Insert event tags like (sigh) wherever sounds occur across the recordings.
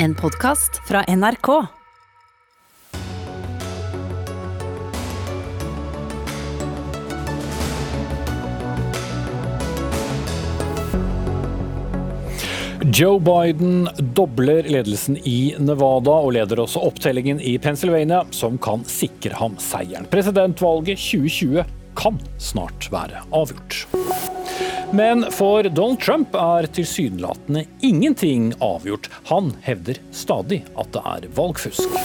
En podkast fra NRK. Joe Biden dobler ledelsen i Nevada og leder også opptellingen i Pennsylvania, som kan sikre ham seieren. Presidentvalget 2020 kan snart være avgjort. Men for Donald Trump er tilsynelatende ingenting avgjort. Han hevder stadig at det er valgfusk.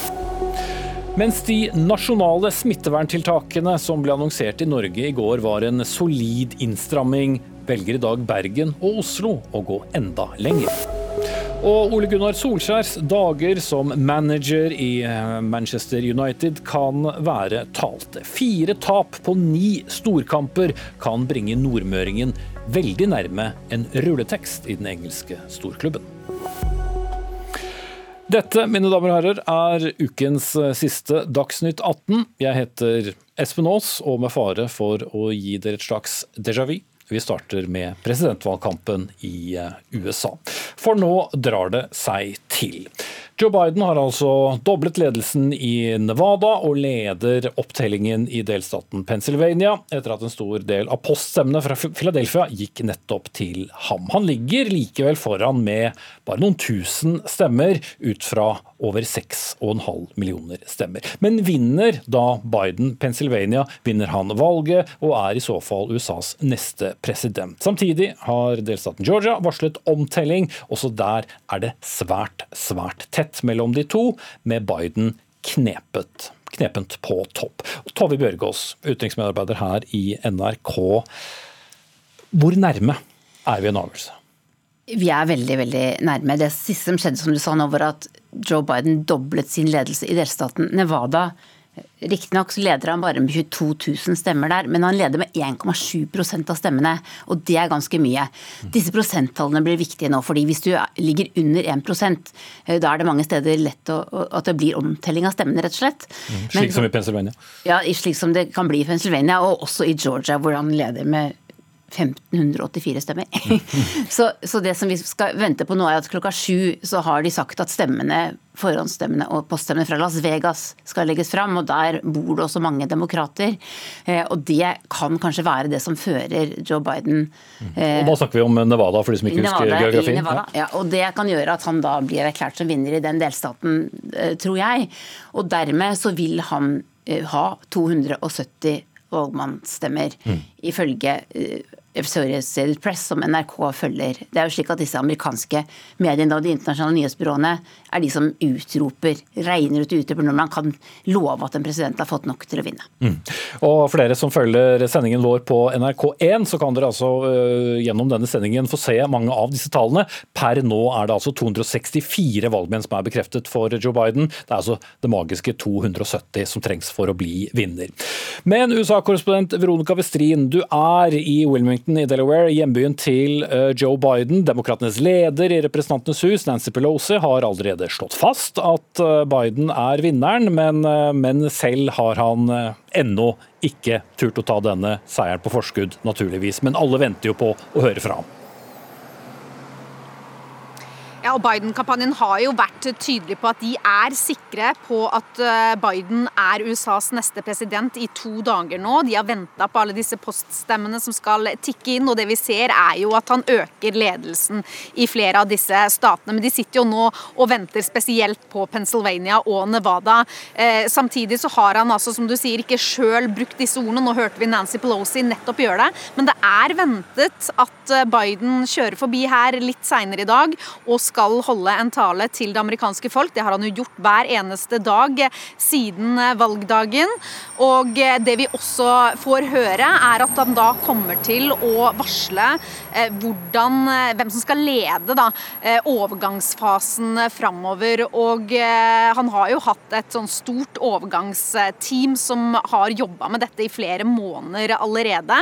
Mens de nasjonale smitteverntiltakene som ble annonsert i Norge i går var en solid innstramming, velger i dag Bergen og Oslo å gå enda lenger. Og Ole Gunnar Solskjærs dager som manager i eh, Manchester United kan være talte. Fire tap på ni storkamper kan bringe nordmøringen veldig nærme en rulletekst i den engelske storklubben. Dette, mine damer og herrer, er ukens siste Dagsnytt 18. Jeg heter Espen Aas, og med fare for å gi dere et slags déjà vu, vi starter med presidentvalgkampen i USA. For nå drar det seg til. Joe Biden har altså doblet ledelsen i Nevada og leder opptellingen i delstaten Pennsylvania, etter at en stor del av poststemmene fra Philadelphia gikk nettopp til ham. Han ligger likevel foran med bare noen tusen stemmer ut fra over 6,5 millioner stemmer. Men vinner da Biden Pennsylvania, vinner han valget og er i så fall USAs neste president. Samtidig har delstaten Georgia varslet omtelling. Også der er det svært, svært tett tett mellom de to, med Biden knepet, knepent på topp. Tove Bjørgaas, utenriksmedarbeider her i NRK. Hvor nærme er vi en avgjørelse? Vi er veldig veldig nærme. Det siste som skjedde, som du sa nå, var at Joe Biden doblet sin ledelse i delstaten Nevada Riktignok leder han bare med 22 000 stemmer der, men han leder med 1,7% av stemmene. Og det er ganske mye. Disse prosenttallene blir viktige nå, fordi hvis du ligger under 1 eh, da er det mange steder lett å, at det blir omtelling av stemmene, rett og slett. Mm, slik men, som i Pennsylvania? Ja, slik som det kan bli i Pennsylvania, og også i Georgia, hvor han leder med 1584 stemmer. (laughs) så, så, det som vi skal vente på nå, er at klokka sju så har de sagt at stemmene, forhåndsstemmene og poststemmene fra Las Vegas skal legges fram. Og der bor det også mange demokrater. Eh, og det kan kanskje være det som fører Joe Biden eh, Og Da snakker vi om Nevada, for de som ikke Nevada, husker geografien. Nevada, ja. og det kan gjøre at han da blir erklært som vinner i den delstaten, eh, tror jeg. Og dermed så vil han eh, ha 270 valgmannsstemmer, mm. ifølge eh, Associated Press, som NRK følger. Det er jo slik at disse amerikanske mediene og de internasjonale nyhetsbyråene er de som utroper, regner ut utroper når man kan love at en president har fått nok til å vinne. Mm. Og For dere som følger sendingen vår på NRK1, så kan dere altså uh, gjennom denne sendingen få se mange av disse tallene. Per nå er det altså 264 valgmenn som er bekreftet for Joe Biden. Det er altså det magiske 270 som trengs for å bli vinner. Men USA-korrespondent Veronica Westrin, du er i Wilmington Washington i Delaware, hjembyen til eh, Joe Biden. Demokratenes leder i Representantenes hus, Nancy Pelosi, har allerede slått fast at eh, Biden er vinneren, men, eh, men selv har han ennå ikke turt å ta denne seieren på forskudd, naturligvis. Men alle venter jo på å høre fra ham. Ja, og Biden-kampanjen har jo vært tydelig på at de er sikre på at eh, Biden er USAs neste president i to dager nå. De har venta på alle disse poststemmene som skal tikke inn, og det vi ser er jo at han øker ledelsen i flere av disse statene. Men de sitter jo nå og venter spesielt på Pennsylvania og Nevada. Eh, samtidig så har han altså, som du sier, ikke sjøl brukt disse ordene. Nå hørte vi Nancy Pelosi nettopp gjøre det, men det er ventet at eh, Biden kjører forbi her litt seinere i dag. og skal skal holde en tale til det amerikanske folk. Det har han jo gjort hver eneste dag siden valgdagen. Og det vi også får høre, er at han da kommer til å varsle eh, hvordan, eh, hvem som skal lede da, eh, overgangsfasen framover. Og han har jo hatt et sånn stort overgangsteam som har jobba med dette i flere måneder allerede.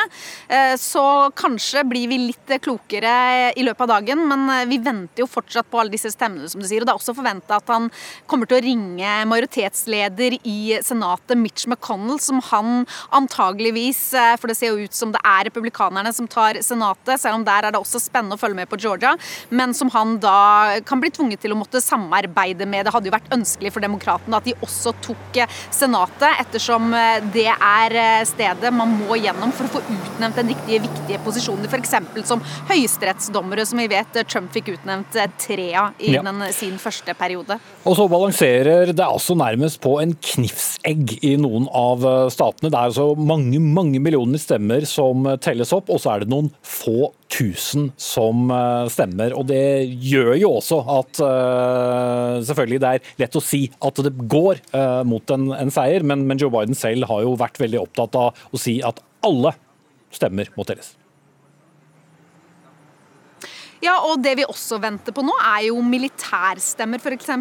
Så kanskje blir vi litt klokere i løpet av dagen, men vi venter jo fortsatt fortsatt på alle disse stemmene, som du sier. Og det er også forventa at han kommer til å ringe majoritetsleder i Senatet, Mitch McConnell, som han antageligvis, eh, for det ser jo ut som det er republikanerne som tar Senatet, selv om der er det også spennende å følge med på Georgia, men som han da kan bli tvunget til å måtte samarbeide med. Det hadde jo vært ønskelig for demokratene at de også tok eh, Senatet, ettersom eh, det er stedet man må gjennom for å få utnevnt den riktige, viktige posisjonen, f.eks. som høyesterettsdommere, som vi vet Trump fikk utnevnt tre av i ja. den, sin første periode. Og så balanserer det altså nærmest på en knivsegg i noen av statene. Det er altså mange, mange millioner stemmer som telles opp, og så er det noen få tusen som eh, stemmer. Og det gjør jo også at selvfølgelig det er lett å si at det går mot en, en seier, men, men Joe Biden selv har jo vært veldig opptatt av å si at alle stemmer må telles. Ja, og det vi også venter på nå, er jo militærstemmer, f.eks.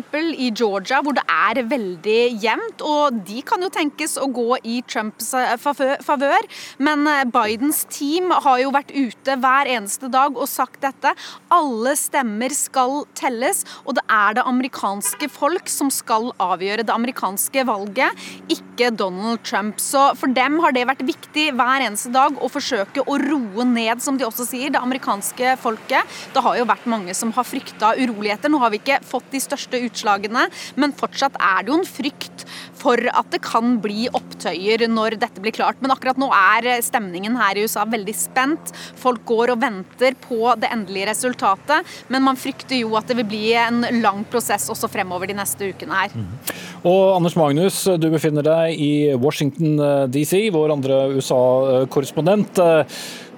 i Georgia, hvor det er veldig jevnt. Og de kan jo tenkes å gå i Trumps eh, favør. Men eh, Bidens team har jo vært ute hver eneste dag og sagt dette. Alle stemmer skal telles, og det er det amerikanske folk som skal avgjøre det amerikanske valget, ikke Donald Trump. Så for dem har det vært viktig hver eneste dag å forsøke å roe ned, som de også sier, det amerikanske folket det har jo vært mange som har frykta uroligheter. Nå har vi ikke fått de største utslagene, men fortsatt er det jo en frykt for at det kan bli opptøyer når dette blir klart. Men akkurat nå er stemningen her i USA veldig spent. Folk går og venter på det endelige resultatet, men man frykter jo at det vil bli en lang prosess også fremover de neste ukene her. Mm. Og Anders Magnus, du befinner deg i Washington eh, DC, vår andre USA-korrespondent.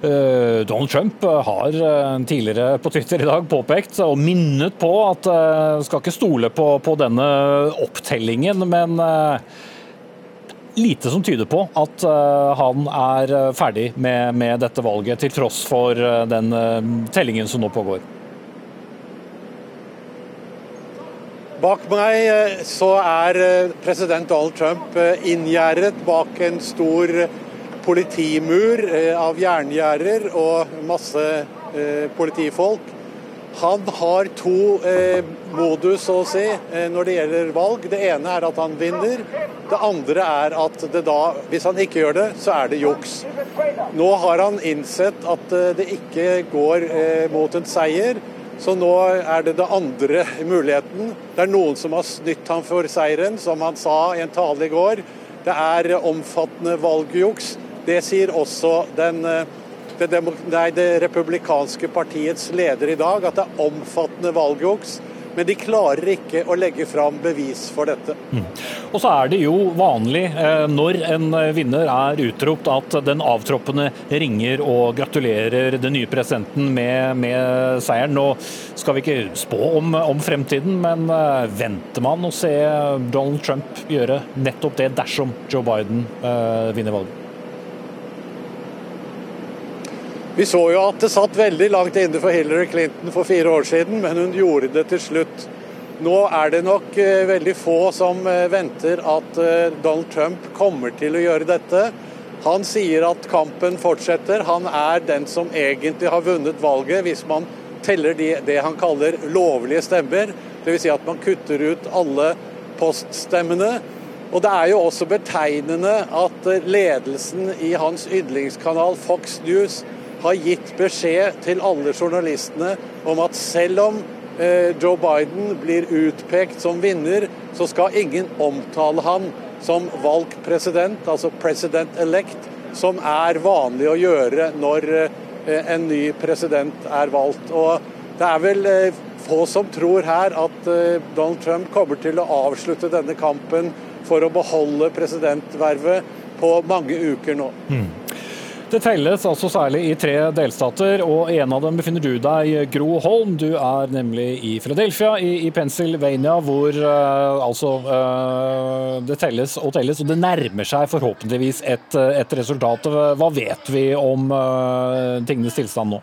Eh, Donald Trump eh, har eh, tidligere på Twitter i dag påpekt og minnet på at skal ikke stole på, på denne opptellingen, men lite som tyder på at han er ferdig med, med dette valget, til tross for den tellingen som nå pågår. Bak meg så er president Donald Trump inngjerdet bak en stor politimur eh, av jerngjerder og masse eh, politifolk. Han har to eh, modus, så å si, når det gjelder valg. Det ene er at han vinner. Det andre er at det da, hvis han ikke gjør det, så er det juks. Nå har han innsett at det ikke går mot en seier. Så nå er det det andre muligheten. Det er noen som har snytt ham for seieren, som han sa i en tale i går. Det er omfattende valgjuks. Det sier også den, eh, det, nei, det republikanske partiets leder i dag, at det er omfattende valgjuks. Men de klarer ikke å legge fram bevis for dette. Mm. Og så er det jo vanlig eh, når en vinner er utropt at den avtroppende ringer og gratulerer den nye presidenten med, med seieren. Nå skal vi ikke spå om, om fremtiden, men eh, venter man å se Donald Trump gjøre nettopp det dersom Joe Biden vinner valget? Vi så jo at det satt veldig langt inne for Hillary Clinton for fire år siden, men hun gjorde det til slutt. Nå er det nok eh, veldig få som eh, venter at eh, Donald Trump kommer til å gjøre dette. Han sier at kampen fortsetter. Han er den som egentlig har vunnet valget, hvis man teller de, det han kaller lovlige stemmer. Dvs. Si at man kutter ut alle poststemmene. Og Det er jo også betegnende at ledelsen i hans yndlingskanal Fox News har gitt beskjed til alle journalistene om at selv om eh, Joe Biden blir utpekt som vinner, så skal ingen omtale han som valgt president, altså president elect, som er vanlig å gjøre når eh, en ny president er valgt. Og det er vel eh, få som tror her at Donald Trump kommer til å avslutte denne kampen for å beholde presidentvervet på mange uker nå. Mm. Det telles altså særlig i tre delstater, og en av dem befinner du deg, Gro Holm. Du er nemlig i Philadelphia i, i Pennsylvania, hvor uh, altså uh, det telles og telles, og det nærmer seg forhåpentligvis et, et resultat. Hva vet vi om uh, tingenes tilstand nå?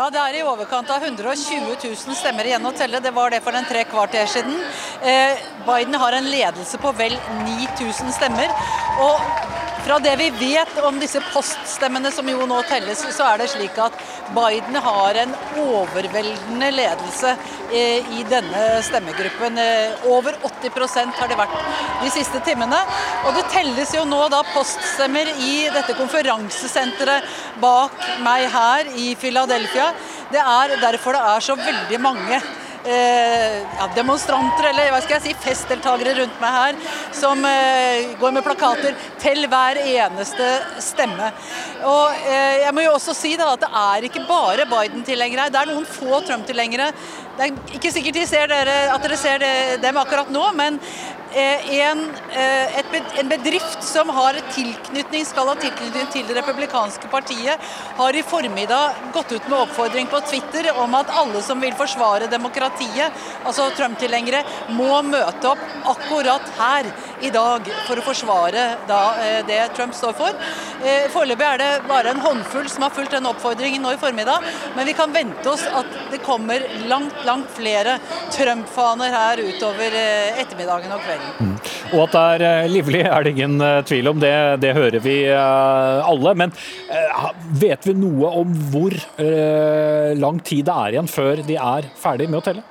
Ja, Det er i overkant av 120 000 stemmer igjen å telle. Det var det for en tre kvarter siden. Eh, Biden har en ledelse på vel 9000 stemmer. Og fra det vi vet om disse poststemmene som jo nå telles, så er det slik at Biden har en overveldende ledelse eh, i denne stemmegruppen. Eh, over 80% har det vært de siste timene. Og det telles jo nå da poststemmer i dette konferansesenteret bak meg her i Philadelphia. Det er derfor det er så veldig mange eh, ja, demonstranter eller hva skal jeg si, festdeltakere rundt meg her, som eh, går med plakater til hver eneste stemme. Og eh, jeg må jo også si da at det er ikke bare Biden-tilhengere her, det er noen få Trump-tilhengere. Det er ikke sikkert de ser dere, at dere ser dem akkurat nå, men en, eh, en, bedrift som har tilknytning, skal ha tilknytning til det republikanske partiet, har i formiddag gått ut med oppfordring på Twitter om at alle som vil forsvare demokratiet, altså Trump-tilhengere, må møte opp akkurat her i dag for å forsvare da, eh, det Trump står for. Foreløpig er det bare en håndfull som har fulgt den oppfordringen nå i formiddag, men vi kan vente oss at det kommer langt, langt flere Trump-faner her utover ettermiddagen og kvelden. Mm. Og at det er eh, livlig, er det ingen eh, tvil om. Det, det hører vi eh, alle. Men vet vi noe om hvor lang tid det er igjen før de er ferdig med å telle?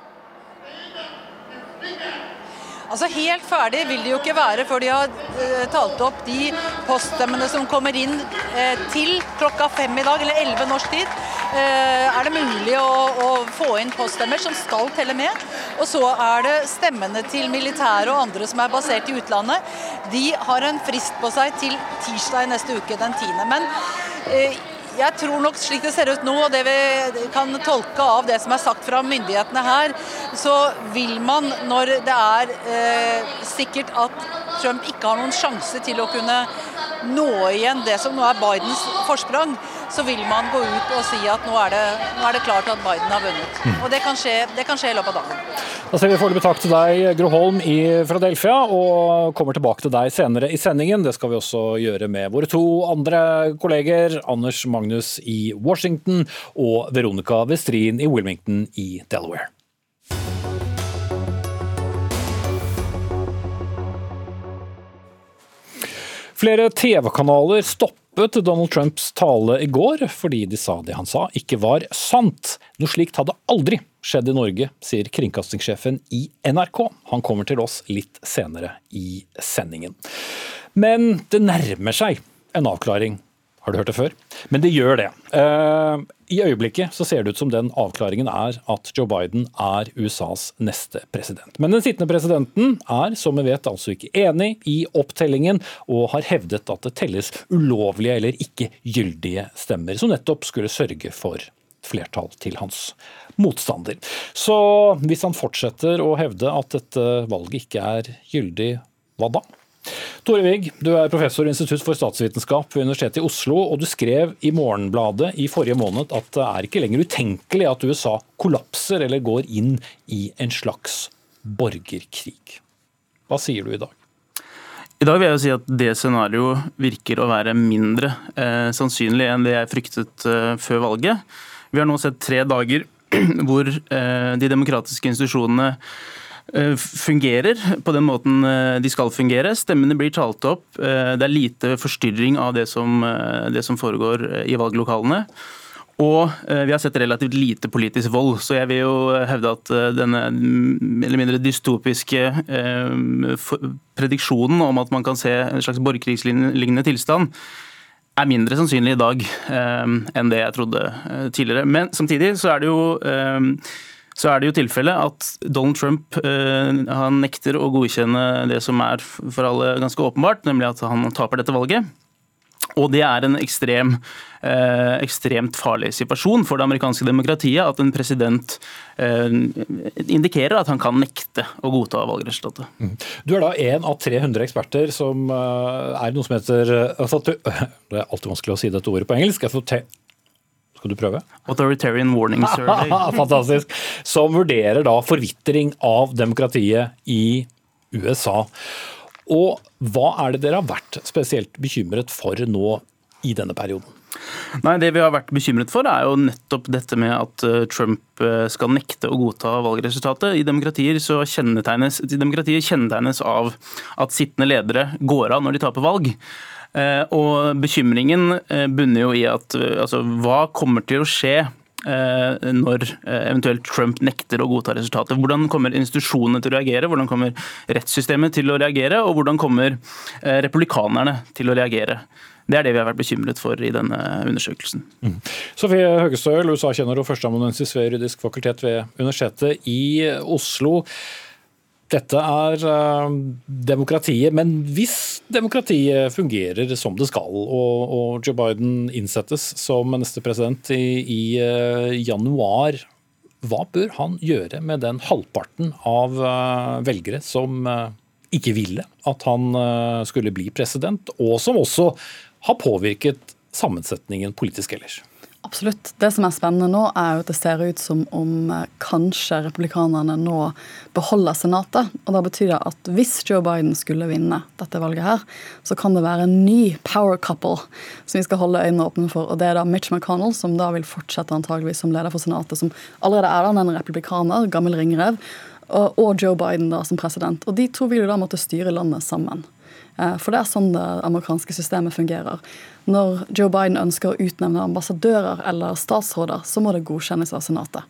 Altså Helt ferdig vil det jo ikke være før de har uh, talt opp de poststemmene som kommer inn uh, til klokka fem i dag, eller elleve norsk tid. Uh, er det mulig å, å, få inn poststemmer som skal telle med. Og så er det stemmene til militære og andre som er basert i utlandet. De har en frist på seg til tirsdag i neste uke, den tiende. Men jeg tror nok slik det ser ut nå, og det vi kan tolke av det som er sagt fra myndighetene her, så vil man, når det er eh, sikkert at Trump ikke har noen sjanse til å kunne nå igjen det som nå er Bidens forsprang, så vil man gå ut og si at nå er det, nå er det klart at Biden har vunnet. Mm. Og det kan, skje, det kan skje i løpet av dagen. Da sier vi foreløpig takk til deg, Gro Holm i Fradelfia, og kommer tilbake til deg senere i sendingen. Det skal vi også gjøre med våre to andre kolleger, Anders Magnus i Washington og Veronica Westrin i Wilmington i Delaware. Flere TV-kanaler stoppet Donald Trumps tale i går fordi de sa det han sa ikke var sant. Noe slikt hadde aldri skjedd i Norge, sier kringkastingssjefen i NRK. Han kommer til oss litt senere i sendingen. Men det nærmer seg en avklaring har du hørt det før? Men det gjør det. I øyeblikket så ser det ut som den avklaringen er at Joe Biden er USAs neste president. Men den sittende presidenten er, som vi vet, altså ikke enig i opptellingen, og har hevdet at det telles ulovlige eller ikke gyldige stemmer, som nettopp skulle sørge for flertall til hans motstander. Så hvis han fortsetter å hevde at dette valget ikke er gyldig, hva da? Tore Wigg, du er professor i Institutt for statsvitenskap ved Universitetet i Oslo, og du skrev i Morgenbladet i forrige måned at det er ikke lenger utenkelig at USA kollapser eller går inn i en slags borgerkrig. Hva sier du i dag? I dag vil jeg jo si at det scenarioet virker å være mindre eh, sannsynlig enn det jeg fryktet eh, før valget. Vi har nå sett tre dager (clears throat) hvor eh, de demokratiske institusjonene fungerer på den måten eh, de skal fungere. Stemmene blir talt opp. Eh, det er lite forstyrring av det som, det som foregår i valglokalene. Og vi har sett relativt lite politisk vold. Så jeg vil jo hevde at denne eller mindre dystopiske prediksjonen om at man kan se en slags borgerkrigslignende tilstand, er mindre sannsynlig i dag enn det jeg trodde tidligere. Men samtidig så er det jo så er det jo tilfellet at Donald Trump eh, han nekter å godkjenne det som er for alle ganske åpenbart, nemlig at han taper dette valget. Og det er en ekstrem, eh, ekstremt farlig situasjon for det amerikanske demokratiet at en president eh, indikerer at han kan nekte å godta valgresultatet. Mm. Du er da en av 300 eksperter som eh, er noe som heter altså, (laughs) Det er alltid vanskelig å si dette ordet på engelsk. Skal du prøve? Authoritarian Warning Survey. (laughs) Fantastisk. Som vurderer da forvitring av demokratiet i USA. Og hva er det dere har vært spesielt bekymret for nå i denne perioden? Nei, Det vi har vært bekymret for, er jo nettopp dette med at eh, Trump eh, skal nekte å godta valgresultatet. I demokratier så kjennetegnes, demokratier kjennetegnes av at sittende ledere går av når de taper valg. Og bekymringen bunner jo i at altså, hva kommer til å skje når eventuelt Trump nekter å godta resultatet. Hvordan kommer institusjonene til å reagere, hvordan kommer rettssystemet til å reagere, og hvordan kommer republikanerne til å reagere. Det er det vi har vært bekymret for i denne undersøkelsen. Mm. Sofie Høgestøl, USA-kjenner og førsteamanuensis ved juridisk fakultet ved Universitetet i Oslo. Dette er uh, demokratiet, men hvis demokratiet fungerer som det skal, og, Joe Biden innsettes som neste president i, uh, januar, hva bør han gjøre med den halvparten av uh, velgere som ikke ville at han skulle bli president, og som også har påvirket sammensetningen politisk ellers? Absolutt. Det som er spennende nå, er jo at det ser ut som om eh, kanskje republikanerne nå beholder Senatet. Og da betyr det at hvis Joe Biden skulle vinne dette valget her, så kan det være en ny power couple som vi skal holde øynene åpne for. Og det er da Mitch McConnell, som da vil fortsette antageligvis som leder for Senatet, som allerede er da en republikaner, gammel ringrev, og Joe Biden da som president. Og de to vil jo da måtte styre landet sammen. Eh, for det er sånn det amerikanske systemet fungerer. Når Joe Biden ønsker å utnevne ambassadører eller statsråder, så må det godkjennes av Senatet.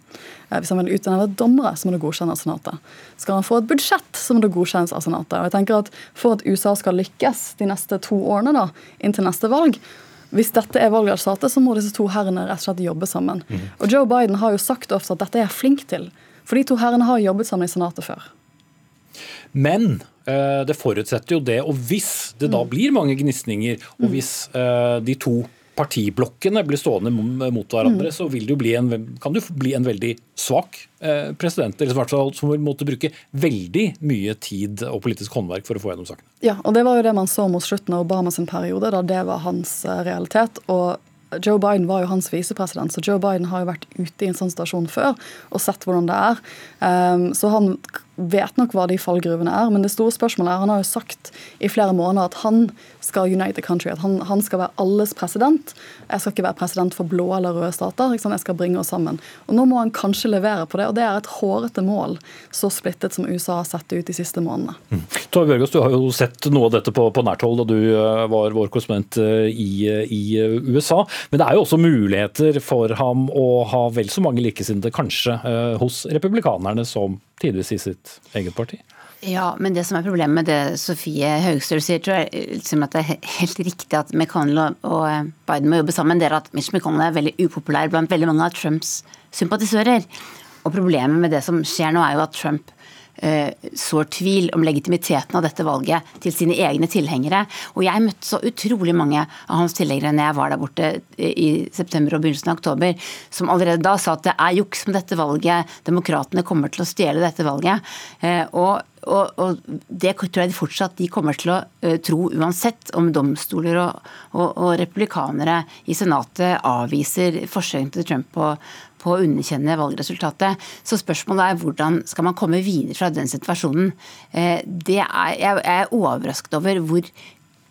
Eh, hvis han vil utnevne dommere, så må det godkjennes av Senatet. Skal han få et budsjett, så må det godkjennes av Senatet. Og jeg tenker at For at USA skal lykkes de neste to årene, da, inntil neste valg, hvis dette er valgresultatet, så må disse to herrene rett og slett jobbe sammen. Mm. Og Joe Biden har jo sagt ofte at dette er jeg flink til. For de to herrene har jobbet sammen i Senatet før. Men Eh, det forutsetter jo det. Og hvis det da mm. blir mange gnisninger, og mm. hvis eh, de to partiblokkene blir stående mot hverandre, mm. så vil det jo bli en, kan jo bli en veldig svak eh, president. Eller hvert fall som vil måtte bruke veldig mye tid og politisk håndverk for å få gjennom sakene. Ja, og det var jo det man så mot slutten av Obamas periode, da det var hans realitet. og Joe Biden var jo hans visepresident, så Joe Biden har jo vært ute i en sånn situasjon før og sett hvordan det er. Um, så han vet nok hva de fallgruvene er, men det store spørsmålet er Han har jo sagt i flere måneder at han skal unite the country, at han, han skal være alles president. Jeg skal ikke være president for blå eller røde stater. Jeg skal bringe oss sammen. Og Nå må han kanskje levere på det, og det er et hårete mål, så splittet som USA har sett det ut de siste månedene. Mm. Tove Bjørgaas, du har jo sett noe av dette på, på nært hold da du eh, var vår korrespondent eh, i, eh, i, USA. Men det er jo også muligheter for ham å ha vel så mange likesinnede, kanskje, hos republikanerne som tidvis i sitt eget parti? Ja, men det som er problemet med det Sofie Haugstøl sier, tror jeg liksom at det er helt riktig at McConnell og eh, Biden må jobbe sammen. Det er at Mitch McConnell er veldig upopulær blant veldig mange av Trumps sympatisører. Og problemet med det som skjer nå, er jo at Trump sår tvil om legitimiteten av dette valget til sine egne tilhengere. Og jeg møtte så utrolig mange av hans tilhengere når jeg var der borte i september og begynnelsen av oktober, som allerede da sa at det er juks med dette valget, demokratene kommer til å stjele dette valget. Eh, og og, og, Det tror jeg de fortsatt de kommer til å uh, tro uansett om domstoler og, og, og, republikanere i Senatet avviser forsøkene til Trump på, på å underkjenne valgresultatet. Så spørsmålet er hvordan skal man komme videre fra den situasjonen. Eh, det er, jeg er overrasket over hvor,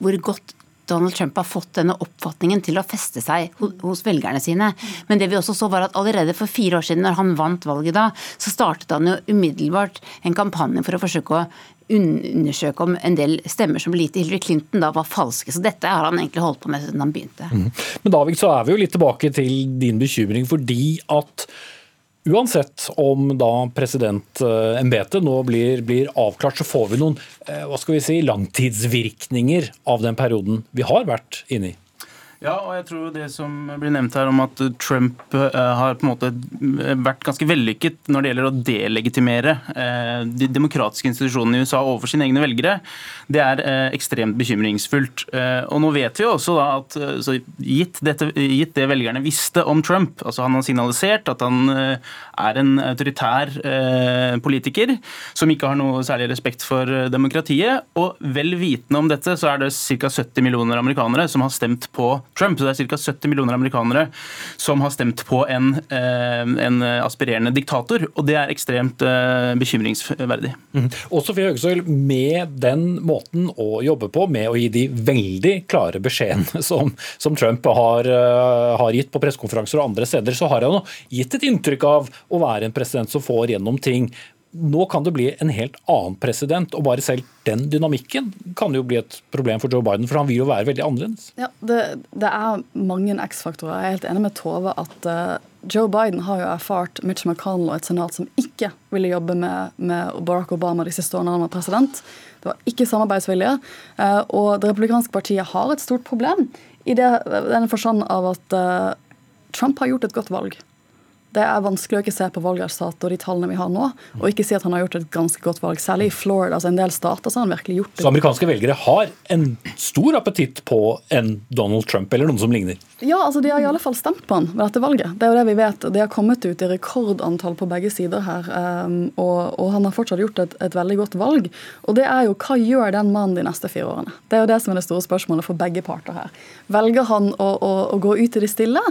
hvor godt Donald Trump har fått denne oppfatningen til å feste seg hos velgerne sine. Men det vi også så var at allerede for fire år siden, når han vant valget da, så startet han jo umiddelbart en kampanje for å forsøke å undersøke om en del stemmer som ble gitt til Hillary Clinton da var falske. Så dette har han egentlig holdt på med siden han begynte. Mm. Men Davik, så er vi jo litt tilbake til din bekymring fordi at Uansett om da presidentembetet nå blir, blir, avklart, så får vi noen eh, hva skal vi si, langtidsvirkninger av den perioden vi har vært inne i. Ja, og jeg tror det som blir nevnt her om at Trump uh, har på en måte vært ganske vellykket når det gjelder å delegitimere uh, de demokratiske institusjonene i USA overfor sine egne velgere, det er ekstremt bekymringsfullt. Og nå vet vi også da at gitt, dette, gitt, det velgerne visste om Trump, altså han har signalisert at han er en autoritær politiker som ikke har noe særlig respekt for demokratiet, og vel vitende om dette, så er det ca. 70 millioner amerikanere som har stemt på Trump. Så det er ca. 70 millioner amerikanere som har stemt på en, eh, en aspirerende diktator. Og det er ekstremt eh, bekymringsverdig. Mm. Og Sofie Høgestøl, med den måten å jobbe på, med å gi de veldig klare beskjedene (laughs) som, som Trump har, eh, har, gitt på pressekonferanser og andre steder, så har han gitt et inntrykk av å være en president som får gjennom ting nå kan det bli en helt annen president, og bare selv den dynamikken kan jo bli et problem for Joe Biden, for han vil jo være veldig annerledes. Ja, det, det er mange X-faktorer. Jeg er helt enig med Tove at uh, Joe Biden har jo erfart Mitch McConnell og et senat som ikke ville jobbe med, med Barack Obama de siste årene han var president. Det var ikke samarbeidsvilje. Uh, og Det republikanske partiet har et stort problem i det, den forstand av at uh, Trump har gjort et godt valg. Det er vanskelig å ikke se på valgresultatet og de tallene vi har nå, og ikke si at han har gjort et ganske godt valg. Særlig i Florida, altså en del stater, så har han virkelig gjort det. Så amerikanske velgere har en stor appetitt på en Donald Trump eller noen som ligner? Ja, altså de har i alle fall stemt på han ved dette valget. Det er jo det vi vet. Det har kommet ut i rekordantall på begge sider her, um, og, og, han har fortsatt gjort et, et, veldig godt valg. Og det er jo hva gjør den mannen de neste fire årene? Det er jo det som er det store spørsmålet for begge parter her. Velger han å, å, å gå ut i det stille,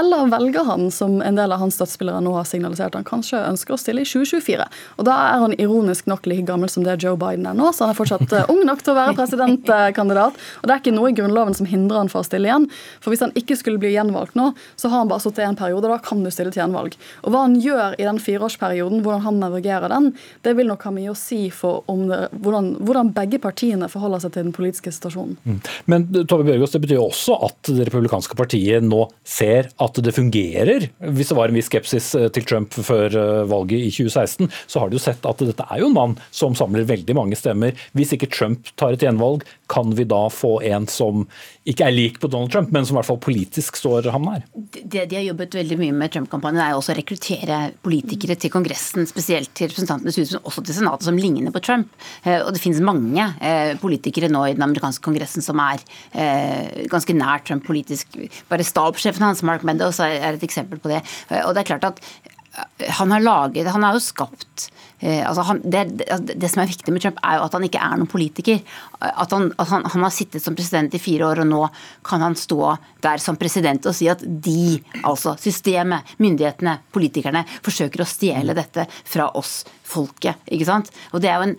eller velger han, som en del av hans støttespillere nå har signalisert han kanskje ønsker å stille i 2024. Og da er han ironisk nok like gammel som det Joe Biden er nå, så han er fortsatt eh, ung nok til å være presidentkandidat. Og det er ikke noe i Grunnloven som hindrer han fra å stille igjen. For hvis han ikke skulle bli gjenvalgt nå, så har han bare sittet i en periode, da kan du stille til gjenvalg. Og hva han gjør i den fireårsperioden, hvordan han navigerer den, det vil nok ha mye å si for det, hvordan, hvordan, begge partiene forholder seg til den politiske situasjonen. Mm. Men Tove Bjørgaas, det betyr jo også at det republikanske partiet nå ser at det fungerer, hvis det var en viss skepsis Eh, til Trump før eh, valget i 2016, så har de jo sett at dette er jo en mann som samler veldig mange stemmer. Hvis ikke Trump tar et gjenvalg, kan vi da få en som ikke er lik på Donald Trump, men som i hvert fall politisk står ham nær? Det de har jobbet veldig mye med Trump-kampanjen, er også å rekruttere politikere til Kongressen, spesielt til Representantenes hus, men også til Senatet, som ligner på Trump. Eh, og det finnes mange politikere nå i den amerikanske kongressen som er ganske nær Trump politisk. Bare stabssjefen hans, Mark Meadows, er et eksempel på det. Og det er klart at han har laget Han har jo skapt eh, altså han, det, det, som er viktig med Trump, er jo at han ikke er noen politiker. At, han, at han, han, har sittet som president i fire år, og nå kan han stå der som president og si at de, altså systemet, myndighetene, politikerne, forsøker å stjele dette fra oss, folket. ikke sant? Og det er jo en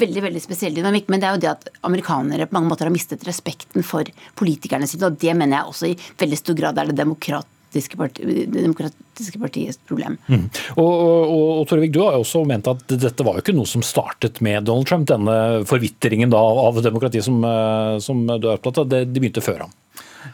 veldig veldig spesiell dynamikk, men det er jo det at amerikanere på mange måter har mistet respekten for politikerne sine, og det mener jeg også i veldig stor grad er det demokrat det demokratiske partiets problem. Mm. Og, og, og Torvik, Du har jo også ment at dette var jo ikke noe som startet med Donald Trump, denne forvitringen da av demokratiet som, eh, som du er opptatt av, det, de begynte før ham?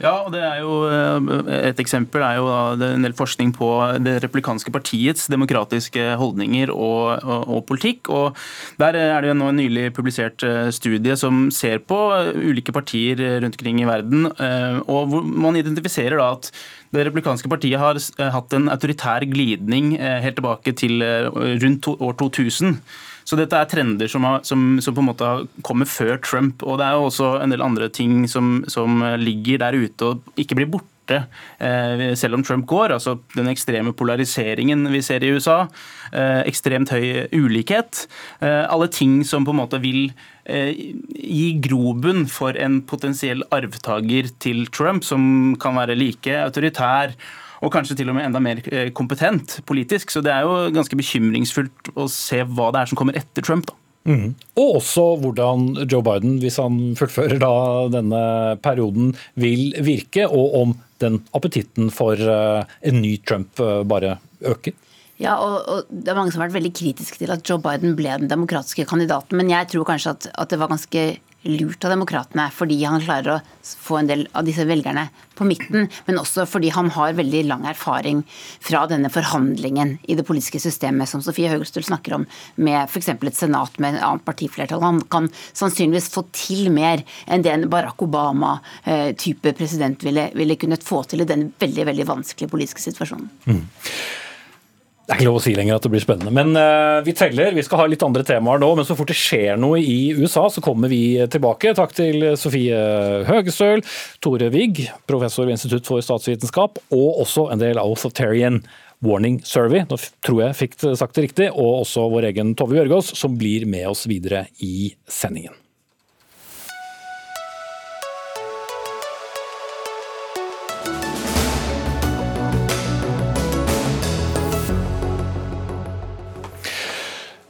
Ja, og det er jo eh, Et eksempel er jo en del forskning på det replikanske partiets demokratiske holdninger og, og, og, politikk. og Der er det jo nå en nylig publisert eh, studie som ser på ulike partier rundt omkring i verden. Eh, og hvor Man identifiserer da at det replikanske partiet har hatt en autoritær glidning helt tilbake til rundt år 2000. Så dette er trender som, har, som, som, på en måte kommer før Trump. Og det er jo også en del andre ting som, som ligger der ute og ikke blir borte eh, selv om Trump går. altså Den ekstreme polariseringen vi ser i USA. Eh, ekstremt høy ulikhet. Eh, alle ting som på en måte vil gi grobunn for en potensiell arvtaker til Trump, som kan være like autoritær og kanskje til og med enda mer eh, kompetent politisk. Så det er jo ganske bekymringsfullt å se hva det er som kommer etter Trump. da. Mm. Og også hvordan Joe Biden, hvis han fullfører da denne perioden, vil virke, og om den appetitten for eh, en ny Trump eh, bare øker. Ja, og, og, Det er mange som har vært veldig kritiske til at Joe Biden ble den demokratiske kandidaten, men jeg tror kanskje at, at det var ganske lurt av demokratene, fordi han klarer å få en del av disse velgerne på midten, men også fordi han har veldig lang erfaring fra denne forhandlingen i det politiske systemet som Sofie Høgestøl snakker om, med f.eks. et senat med en annet partiflertall. Han kan sannsynligvis få til mer enn det en Barack Obama-type president ville, ville kunnet få til i den veldig, veldig vanskelige politiske situasjonen. Mm. Det er ikke lov å si lenger at det blir spennende. Men uh, vi teller. Vi skal ha litt andre temaer nå. Men så fort det skjer noe i USA, så kommer vi tilbake. Takk til Sofie Høgestøl, Tore Wigg, professor ved Institutt for statsvitenskap, og også en del av Authoritarian Warning Survey, nå tror jeg fikk sagt det riktig, og også vår egen Tove Bjørgaas, som blir med oss videre i sendingen.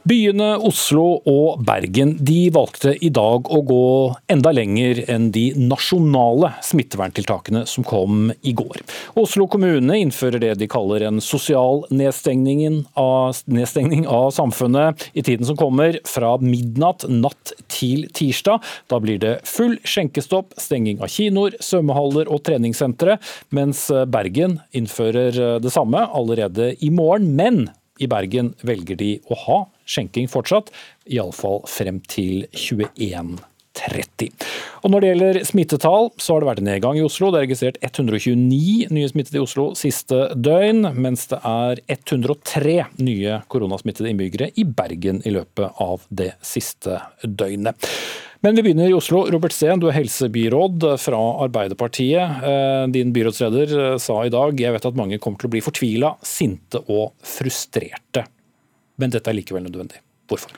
Byene Oslo og Bergen de valgte i dag å gå enda lenger enn de nasjonale smitteverntiltakene som kom i går. Oslo kommune innfører det de kaller en sosial nedstengning av, nedstengning av samfunnet i tiden som kommer, fra midnatt natt til tirsdag. Da blir det full skjenkestopp, stenging av kinoer, svømmehaller og treningssentre, mens Bergen innfører det samme allerede i morgen. Men i Bergen velger de å ha skjenking fortsatt, iallfall frem til 21.30. Og Når det gjelder smittetall, så har det vært en nedgang i Oslo. Det er registrert 129 nye smittede i Oslo siste døgn, mens det er 103 nye koronasmittede innbyggere i Bergen i løpet av det siste døgnet. Men vi begynner i Oslo. Robert Steen, du er helsebyråd fra Arbeiderpartiet. Eh, din byrådsleder eh, sa i dag jeg vet at mange kommer til å bli fortvila, sinte og frustrerte. Men dette er likevel nødvendig. Hvorfor?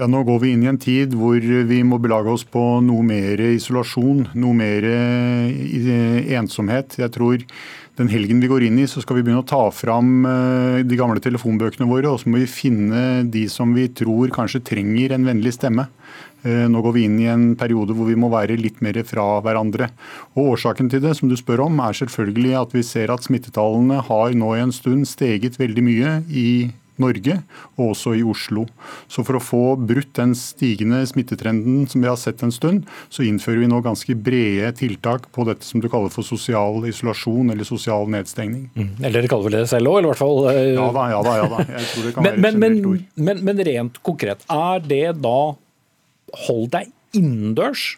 Ja, Nå går vi inn i en tid hvor vi må belage oss på noe mer isolasjon, noe mer eh, ensomhet. Jeg tror den helgen vi går inn i, så skal vi begynne å ta fram de gamle telefonbøkene våre, og så må vi finne de som vi tror kanskje trenger en vennlig stemme. Eh, nå går vi inn i en periode hvor vi må være litt mer fra hverandre. Og Årsaken til det som du spør om, er selvfølgelig at vi ser at smittetallene har nå i en stund steget veldig mye i Norge og også i Oslo. Så For å få brutt den stigende smittetrenden som vi har sett en stund, så innfører vi nå ganske brede tiltak på dette som du kaller for sosial isolasjon eller sosial nedstengning. Mm. Eller dere kaller vel det selv òg, eller i hvert fall? Uh... Ja da, ja da. ja da. Jeg tror det kan men, være men, men, men, men rent konkret, er det da hold deg innendørs,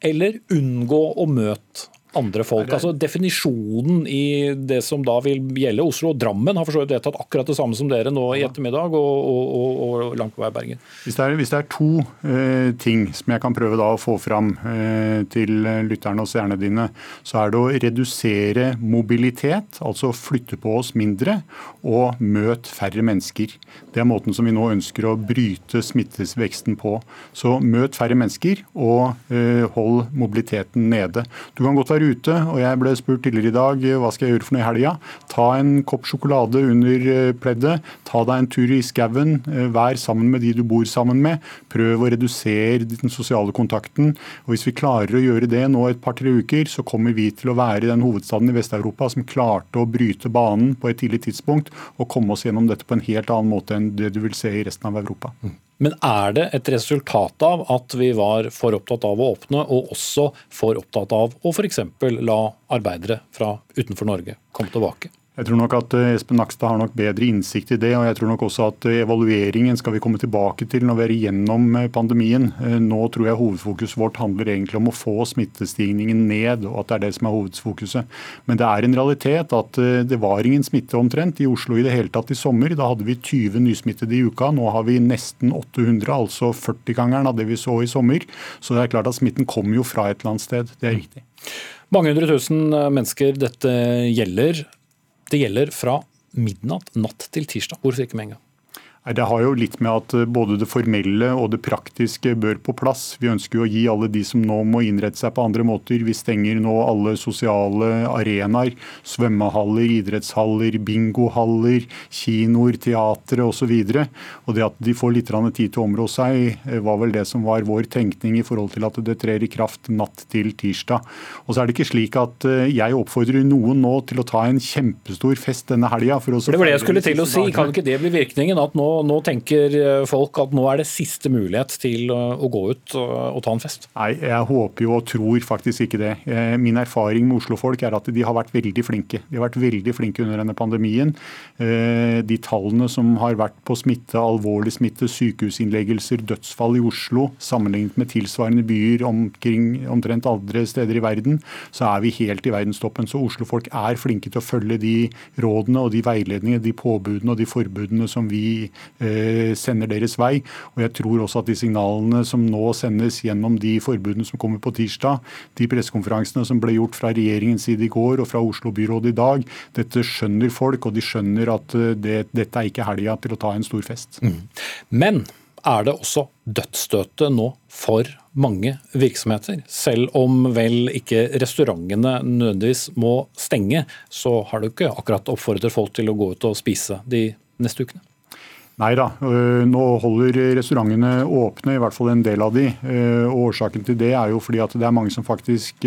eller unngå å møte andre folk. Altså Definisjonen i det som da vil gjelde Oslo og Drammen, har for så vidt vedtatt akkurat det samme som dere nå i ettermiddag, og, og, og, og langt på vei Bergen. Hvis det er, hvis det er to eh, ting som jeg kan prøve da å få fram eh, til lytterne og seerne dine, så er det å redusere mobilitet, altså flytte på oss mindre, og møte færre mennesker. Det er måten som vi nå ønsker å bryte smitteveksten på. Så møt færre mennesker, og eh, hold mobiliteten nede. Du kan godt være var ute, og jeg ble spurt tidligere i dag hva skal jeg gjøre for noe i helga. Ta en kopp sjokolade under eh, pleddet, ta deg en tur i skauen, eh, vær sammen med de du bor sammen med. Prøv å redusere den sosiale kontakten. og Hvis vi klarer å gjøre det nå et par-tre uker, så kommer vi til å være den hovedstaden i Vest-Europa som klarte å bryte banen på et tidlig tidspunkt og komme oss gjennom dette på en helt annen måte enn det du vil se i resten av Europa. Men er det et resultat av at vi var for opptatt av å åpne, og også for opptatt av å f.eks. la arbeidere fra utenfor Norge komme tilbake? Jeg tror nok at eh, Espen Nakstad har nok bedre innsikt i det. og jeg tror nok også at eh, Evalueringen skal vi komme tilbake til når vi er igjennom eh, pandemien. Nå tror jeg hovedfokuset vårt handler egentlig om å få smittestigningen ned. og at det er det som er hovedfokuset. Men det er en realitet at det var ingen smitte omtrent i Oslo i det hele tatt i sommer. Da hadde vi 20 nysmittede i uka. Nå har vi nesten 800, altså 40-gangeren av det vi så i sommer. Så det er klart at smitten kommer jo fra et eller annet sted. Det er riktig. Mange hundre tusen mennesker dette gjelder. Det gjelder fra midnatt natt til tirsdag. Hvorfor ikke med en gang? Det har jo litt med at eh, både det formelle og det praktiske bør på plass. Vi ønsker jo å gi alle de som nå må innrette seg på andre måter. Vi stenger nå alle sosiale arenaer. Svømmehaller, idrettshaller, bingohaller, kinoer, teatre osv. Det at de får litt tid til å områ seg, eh, var vel det som var vår tenkning i forhold til at det trer i kraft natt til tirsdag. Og så er det ikke slik at eh, jeg oppfordrer noen nå til å ta en kjempestor fest denne helga. Det var det jeg skulle til å si. Kan ikke det bli virkningen? at nå nå, tenker eh, folk at nå er det siste mulighet til å gå ut og, ta en fest? Nei, jeg håper jo og tror faktisk ikke det. Eh, min erfaring med Oslo-folk er at de har vært veldig flinke. De har vært veldig flinke under denne pandemien. Eh, de tallene som har vært på smitte, alvorlig smitte, sykehusinnleggelser, dødsfall i Oslo, sammenlignet med tilsvarende byer omkring omtrent andre steder i verden, så er vi helt i verdenstoppen. Så Oslo-folk er flinke til å følge de rådene og de veiledningene, de påbudene og de forbudene som vi sender deres vei. Og jeg tror også at de signalene som nå sendes gjennom de forbudene som kommer på tirsdag, de pressekonferansene som ble gjort fra regjeringens side i går og fra Oslo-byrådet i dag, dette skjønner folk, og de skjønner at eh, det, dette er ikke helga til å ta en stor fest. Mm. Men er det også dødsstøtet nå for mange virksomheter. Selv om vel ikke restaurantene nødvendigvis må stenge, så har du ikke akkurat oppfordret folk til å gå ut og spise de neste ukene. Nei da. Nå holder restaurantene åpne, i hvert fall en del av de. Og Årsaken til det er jo fordi at det er mange som faktisk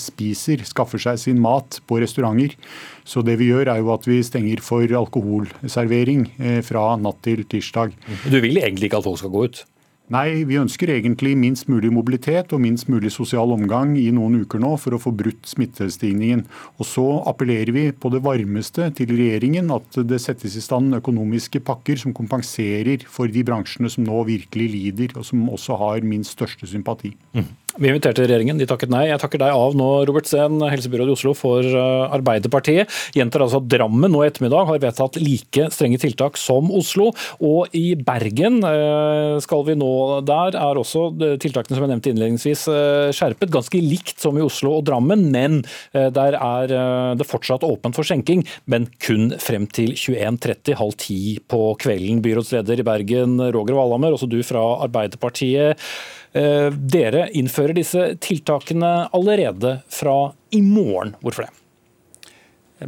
spiser, skaffer seg sin mat på restauranter. Så det vi gjør er jo at vi stenger for alkoholservering fra natt til tirsdag. Du vil egentlig ikke at folk skal gå ut? Nei, vi ønsker egentlig minst mulig mobilitet og minst mulig sosial omgang i noen uker nå for å få brutt smittestigningen. Og så appellerer vi på det varmeste til regjeringen at det settes i stand økonomiske pakker som kompenserer for de bransjene som nå virkelig lider, og som også har min største sympati. Mm. Vi inviterte regjeringen, de takket nei. Jeg takker deg av nå, Robert Sehn, helsebyråd i Oslo for eh, Arbeiderpartiet. Gjentar altså at Drammen nå i ettermiddag har vedtatt like strenge tiltak som Oslo. Og i Bergen eh, skal vi nå der, er også tiltakene som jeg nevnte innledningsvis eh, skjerpet. Ganske likt som i Oslo og Drammen, men der er det fortsatt åpent for skjenking. Men kun frem til 21.30, halv ti på kvelden. Byrådsleder i Bergen, Roger Valhammer, også du fra Arbeiderpartiet. Eh, dere innfører disse tiltakene allerede fra i morgen. Hvorfor det?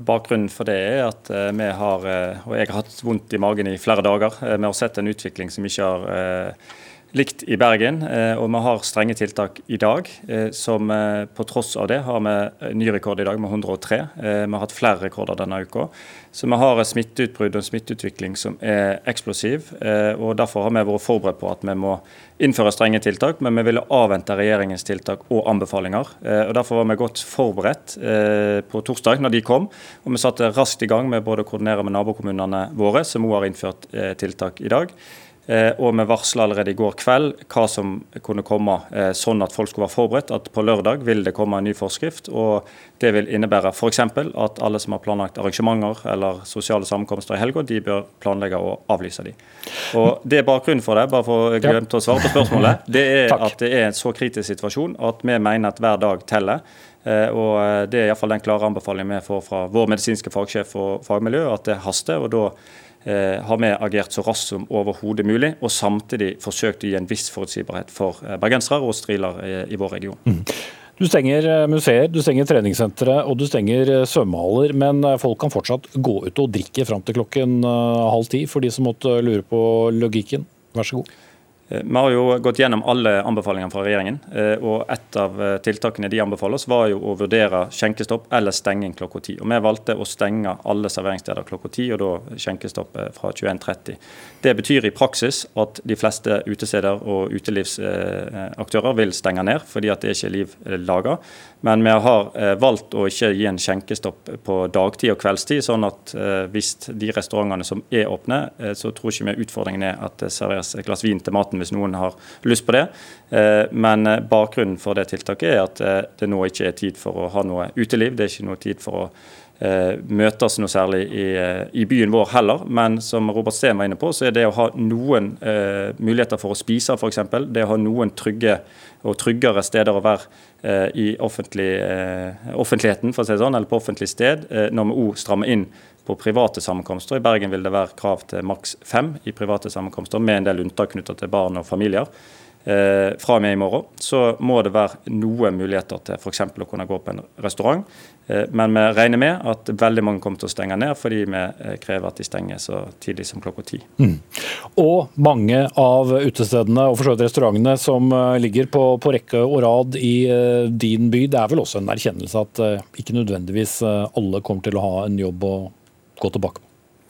Bakgrunnen for det er at eh, vi har, eh, og jeg har hatt vondt i magen i flere dager. Vi har sett en utvikling som ikke har likt i Bergen. Og vi har strenge tiltak i dag, som på tross av det har vi ny rekord i dag med 103. Vi har hatt flere rekorder denne uka. Så vi har smitteutbrudd og smitteutvikling som er eksplosiv. og Derfor har vi vært forberedt på at vi må innføre strenge tiltak, men vi ville avvente regjeringens tiltak og anbefalinger. Eh, og Derfor var vi godt forberedt eh, på torsdag når de kom. og Vi satte raskt i gang med både å koordinere med nabokommunene våre, som òg har innført eh, tiltak i dag. Eh, og vi varsla allerede i går kveld hva som kunne komme, eh, sånn at folk skulle være forberedt. At på lørdag vil det komme en ny forskrift. og Det vil innebære f.eks. at alle som har planlagt arrangementer eller sosiale sammenkomster i helga, de bør planlegge å avlyse de. Og Det er bakgrunnen for det, bare for å glemme å svare på spørsmålet. (laughs) Det er at det er en så kritisk situasjon at vi mener at hver dag teller. Eh, og Det er iallfall den klare anbefalingen vi får fra vår medisinske fagsjef og fagmiljø, at det haster. og da Eh, har vi agert så raskt som overhodet mulig, og samtidig forsøkt å gi en viss forutsigbarhet for eh, bergensere og striler i vår region. Mm. Du stenger eh, museer, du stenger treningssentre og du stenger svømmehaller, men folk kan fortsatt gå ut og drikke fram til klokken halv ti, for de som måtte lure på logikken. Vær så god. Eh, vi har jo gått gjennom alle anbefalingene fra regjeringen. Eh, og Et av eh, tiltakene de anbefaler oss, var jo å vurdere skjenkestopp eller stenging klokka ti. Vi valgte å stenge alle serveringssteder klokka ti, og da skjenkestopp fra 21.30. Det betyr i praksis at de fleste utesteder og utelivsaktører vil stenge ned, fordi at det ikke er liv laga. Men vi har valgt å ikke gi en skjenkestopp på dagtid og kveldstid, sånn at hvis de restaurantene som er åpne, så tror ikke vi utfordringen er at det serveres et glass vin til maten hvis noen har lyst på det. Eh, men eh, bakgrunnen for det tiltaket er at eh, det nå ikke er tid for å ha noe uteliv. Det er ikke noe tid for å møtes noe særlig i, i, byen vår heller. Men som Robert Steen var inne på, så er det å ha noen muligheter for å spise f.eks., det å ha noen trygge og tryggere steder å være i offentlig, eh, offentligheten, for å si sånn, eller på offentlig sted, når vi òg strammer inn på private sammenkomster. I Bergen vil det være krav til maks fem i private sammenkomster, med en del unntak knyttet til barn og familier. Eh, fra og med i morgen så må det være noen muligheter til f.eks. å kunne gå på en restaurant. Eh, men vi regner med at veldig mange kommer til å stenge ned, fordi vi eh, krever at de stenger så tidlig som klokka ti. Mm. Og mange av utestedene og for restaurantene som eh, ligger på, på, rekke og rad i din by, det er vel også en erkjennelse at ikke nødvendigvis alle kommer til å ha en jobb å gå tilbake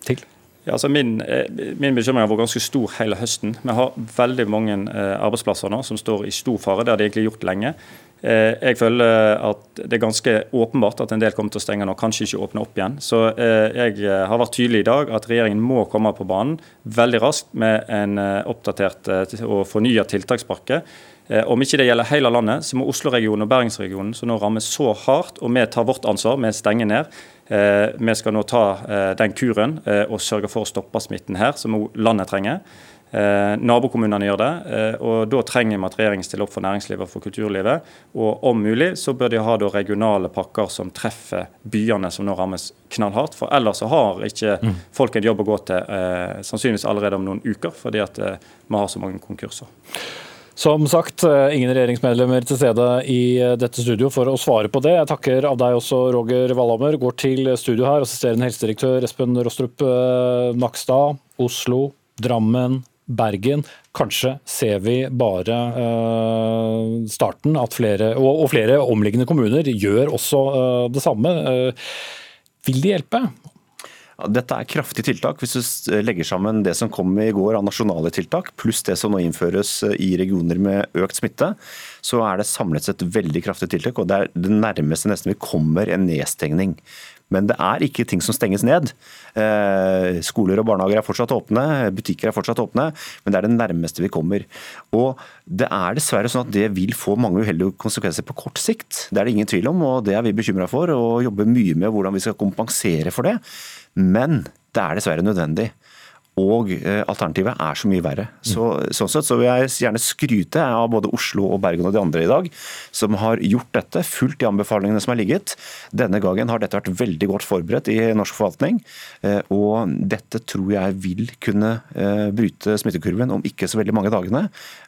til? Ja, altså min, min, bekymring har vært ganske stor hele høsten. Vi har veldig mange arbeidsplasser nå som står i stor fare. Det har de egentlig gjort lenge. Eh, jeg føler at det er ganske åpenbart at en del kommer til å stenge nå, kanskje ikke åpne opp igjen. Så jeg har vært tydelig i dag at regjeringen må komme på banen veldig raskt med en oppdatert og fornya tiltakspakke. Om ikke det gjelder hele landet, så må Oslo-regionen og Bergensregionen, som nå rammes så hardt, og vi tar vårt ansvar, vi stenger ned, Eh, vi skal nå ta eh, den kuren eh, og sørge for å stoppe smitten her, som landet trenger. Nabokommunene gjør det, og da trenger vi at regjeringen stiller opp for næringslivet og for kulturlivet. Og om mulig så bør de ha da regionale pakker som treffer byene som nå rammes knallhardt. For ellers så har ikke mm. folk en jobb å gå til, sannsynligvis allerede om noen uker, fordi at vi har så mange konkurser. Som sagt, eh, ingen regjeringsmedlemmer til stede i eh, dette studio for å svare på det. Jeg takker av deg også, Roger Valhammer. Går til studio her, assisterende helsedirektør Espen Rostrup eh, Nakstad, Oslo, Drammen, Bergen. Kanskje ser vi bare uh, starten, flere, og, og, flere omliggende kommuner gjør også uh, det samme. Uh, vil det hjelpe? Dette er kraftige tiltak. Hvis du legger sammen det som kom i går av nasjonale tiltak, pluss det som nå innføres i regioner med økt smitte, så er det samlet sett veldig kraftige tiltak. og Det er det nærmeste nesten vi kommer en nedstengning. Men det er ikke ting som stenges ned. Eh, skoler og barnehager er fortsatt åpne, butikker er fortsatt åpne, men det er det nærmeste vi kommer. Og Det er dessverre sånn at det vil få mange uheldige konsekvenser på kort sikt. Det er det ingen tvil om, og det er vi bekymra for, og jobber mye med hvordan vi skal kompensere for det. Men det er dessverre nødvendig og eh, alternativet er så mye verre. Så, sånn sett så vil jeg gjerne skryte av både Oslo og Bergen og de andre i dag, som har gjort dette, fulgt de anbefalingene som er ligget. Denne gangen har dette vært veldig godt forberedt i norsk forvaltning, eh, og dette tror jeg vil kunne eh, bryte smittekurven om ikke så veldig mange dagene,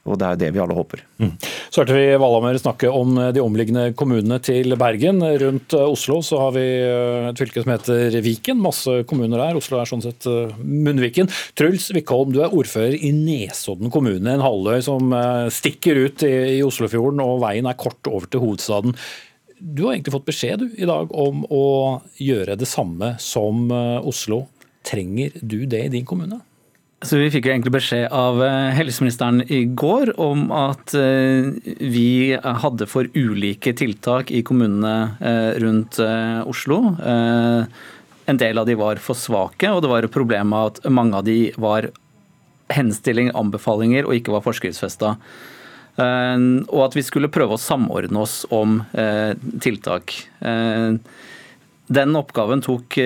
og det er det vi alle håper. Mm. Så hørte vi Valhammer snakke om de omliggende kommunene til Bergen. Rundt Oslo så har vi et fylke som heter Viken, masse kommuner der. Oslo er sånn sett munnviken. Truls Wickholm, du er ordfører i Nesodden kommune, en halvøy som eh, stikker ut i Oslofjorden, og veien er kort over til hovedstaden. Du har egentlig fått beskjed du, i dag om å gjøre det samme som eh, Oslo. Trenger du det i din kommune? Så Vi fikk jo egentlig beskjed av eh, helseministeren i går om at vi hadde for ulike tiltak i kommunene rundt Oslo. En del av de var for svake, og det var et problem med at mange av de var henstilling, anbefalinger og ikke var forskriftsfesta. Eh, og at vi skulle prøve å samordne oss om eh, tiltak. Eh, den oppgaven tok,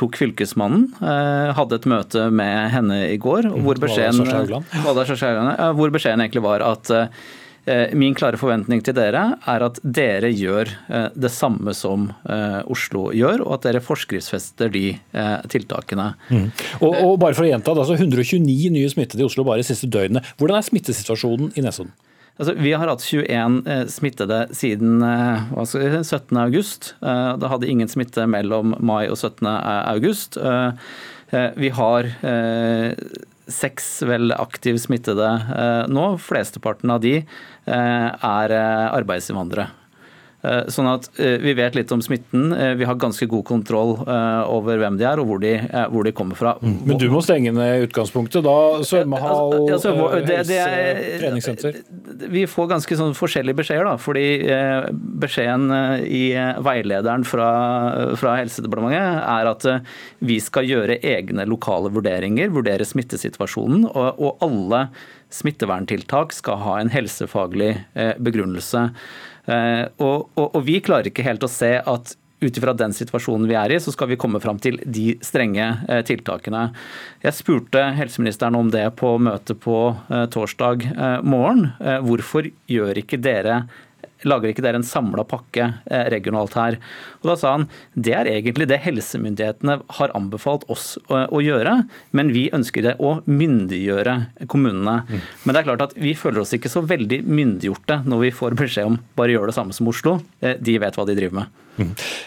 tok, Fylkesmannen. Hadde et møte med henne i går hvor beskjeden, hvor beskjeden egentlig var at min klare forventning til dere er at dere gjør eh, det samme som eh, Oslo gjør, og at dere forskriftsfester de tiltakene. Mm. Og, og, bare for å gjenta, det altså 129 nye smittede i Oslo bare de siste døgnene. Hvordan er smittesituasjonen i Nesodden? Altså, vi har hatt 21 smittede siden 17.8. Da hadde ingen smitte mellom mai og 17.8. Vi har seks vel aktivt smittede nå. Flesteparten av de Eh, er eh, arbeidsinnvandrere. Eh, sånn at Vi vet litt om smitten. Vi har ganske god kontroll over hvem de er og hvor de, hvor de kommer fra. Mm. Men du må stenge ned utgangspunktet, da? Svømmehall, altså, altså, treningssenter? Vi får ganske sånn forskjellige beskjeder. da, fordi Beskjeden i veilederen fra, fra Helsedepartementet er at vi skal gjøre egne lokale vurderinger, vurdere smittesituasjonen. og, og alle smitteverntiltak skal ha en helsefaglig eh, begrunnelse. Eh, og, og, og vi klarer ikke helt å se at ut ifra den situasjonen vi er i, så skal vi komme fram til de strenge eh, tiltakene. Jeg spurte helseministeren om det på møtet på torsdag morgen. Hvorfor gjør ikke dere lager ikke dere en samla pakke eh, regionalt her? Og Da sa han det er egentlig det helsemyndighetene har anbefalt oss å, gjøre, men vi ønsker det å myndiggjøre kommunene. Mm. Men det er klart at vi føler oss ikke så veldig myndiggjorte når vi får beskjed om bare gjør det samme som Oslo. Eh, de vet hva de driver med.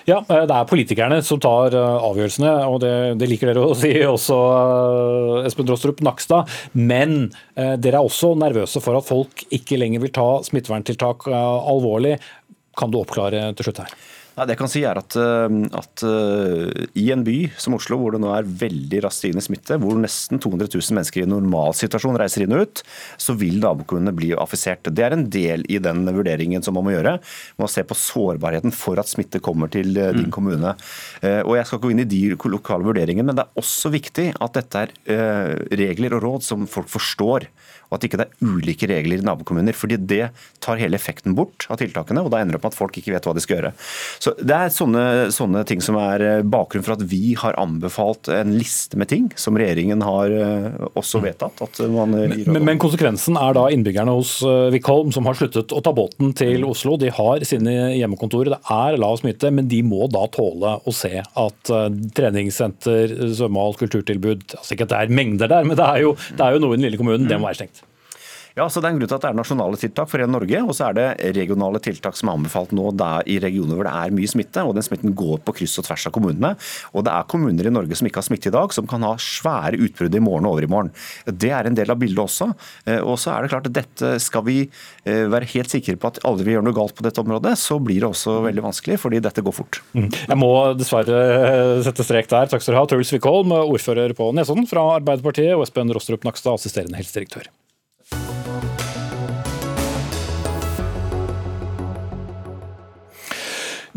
Ja, eh, det er politikerne som tar eh, avgjørelsene, og det, det liker dere å (laughs) si også, eh, Espen Drostrup Nakstad. Men dere er også nervøse for at folk ikke lenger vil ta smitteverntiltak alvorlig. Kan du oppklare til slutt her? Nei, det jeg kan si er at, eh, at uh, i en by som Oslo, hvor det nå er veldig raskt stigende smitte, hvor nesten 200 000 mennesker i normalsituasjon reiser inn og ut, så vil nabokommunene bli affisert. Det er en del i den vurderingen som man må gjøre. Man må se på sårbarheten for at smitte kommer til uh, din mm. kommune. Og Jeg skal gå inn i de lokale vurderingene, men det er også viktig at dette er regler og råd som folk forstår og at ikke det er ulike regler i nabokommuner. fordi Det tar hele effekten bort av tiltakene, og da ender det opp med at folk ikke vet hva de skal gjøre. Så Det er sånne, sånne ting som er eh, bakgrunnen for at vi har anbefalt en liste med ting som regjeringen har eh, også vedtatt. men, men, konsekvensen er da innbyggerne hos Wickholm, eh, som har sluttet å ta båten til mm. Oslo. De har sine hjemmekontorer, det er lav smitte, men de må da tåle å se at treningssenter, svømmehall, kulturtilbud altså Ikke at det er mengder der, men det er jo, det er jo noe i den lille kommunen, det må være stengt. Ja, så Det er en grunn til at det er nasjonale tiltak for hele Norge, og så er det regionale tiltak som er anbefalt nå i regioner hvor det er mye smitte. og Den smitten går på kryss og tvers av kommunene. Og Det er kommuner i Norge som ikke har smitte i dag, som kan ha svære utbrudd i morgen og over i morgen. Det er en del av bildet også. Eh, og så er det klart at dette Skal vi eh, være helt sikre på at aldri vi gjør noe galt på dette området, så blir det også veldig vanskelig, fordi dette går fort. Mm. Jeg må dessverre eh, sette strek der. Takk skal du ha, Truls Wickholm, ordfører på Nesodden fra Arbeiderpartiet, og Espen Rostrup Nakstad, assisterende helsedirektør.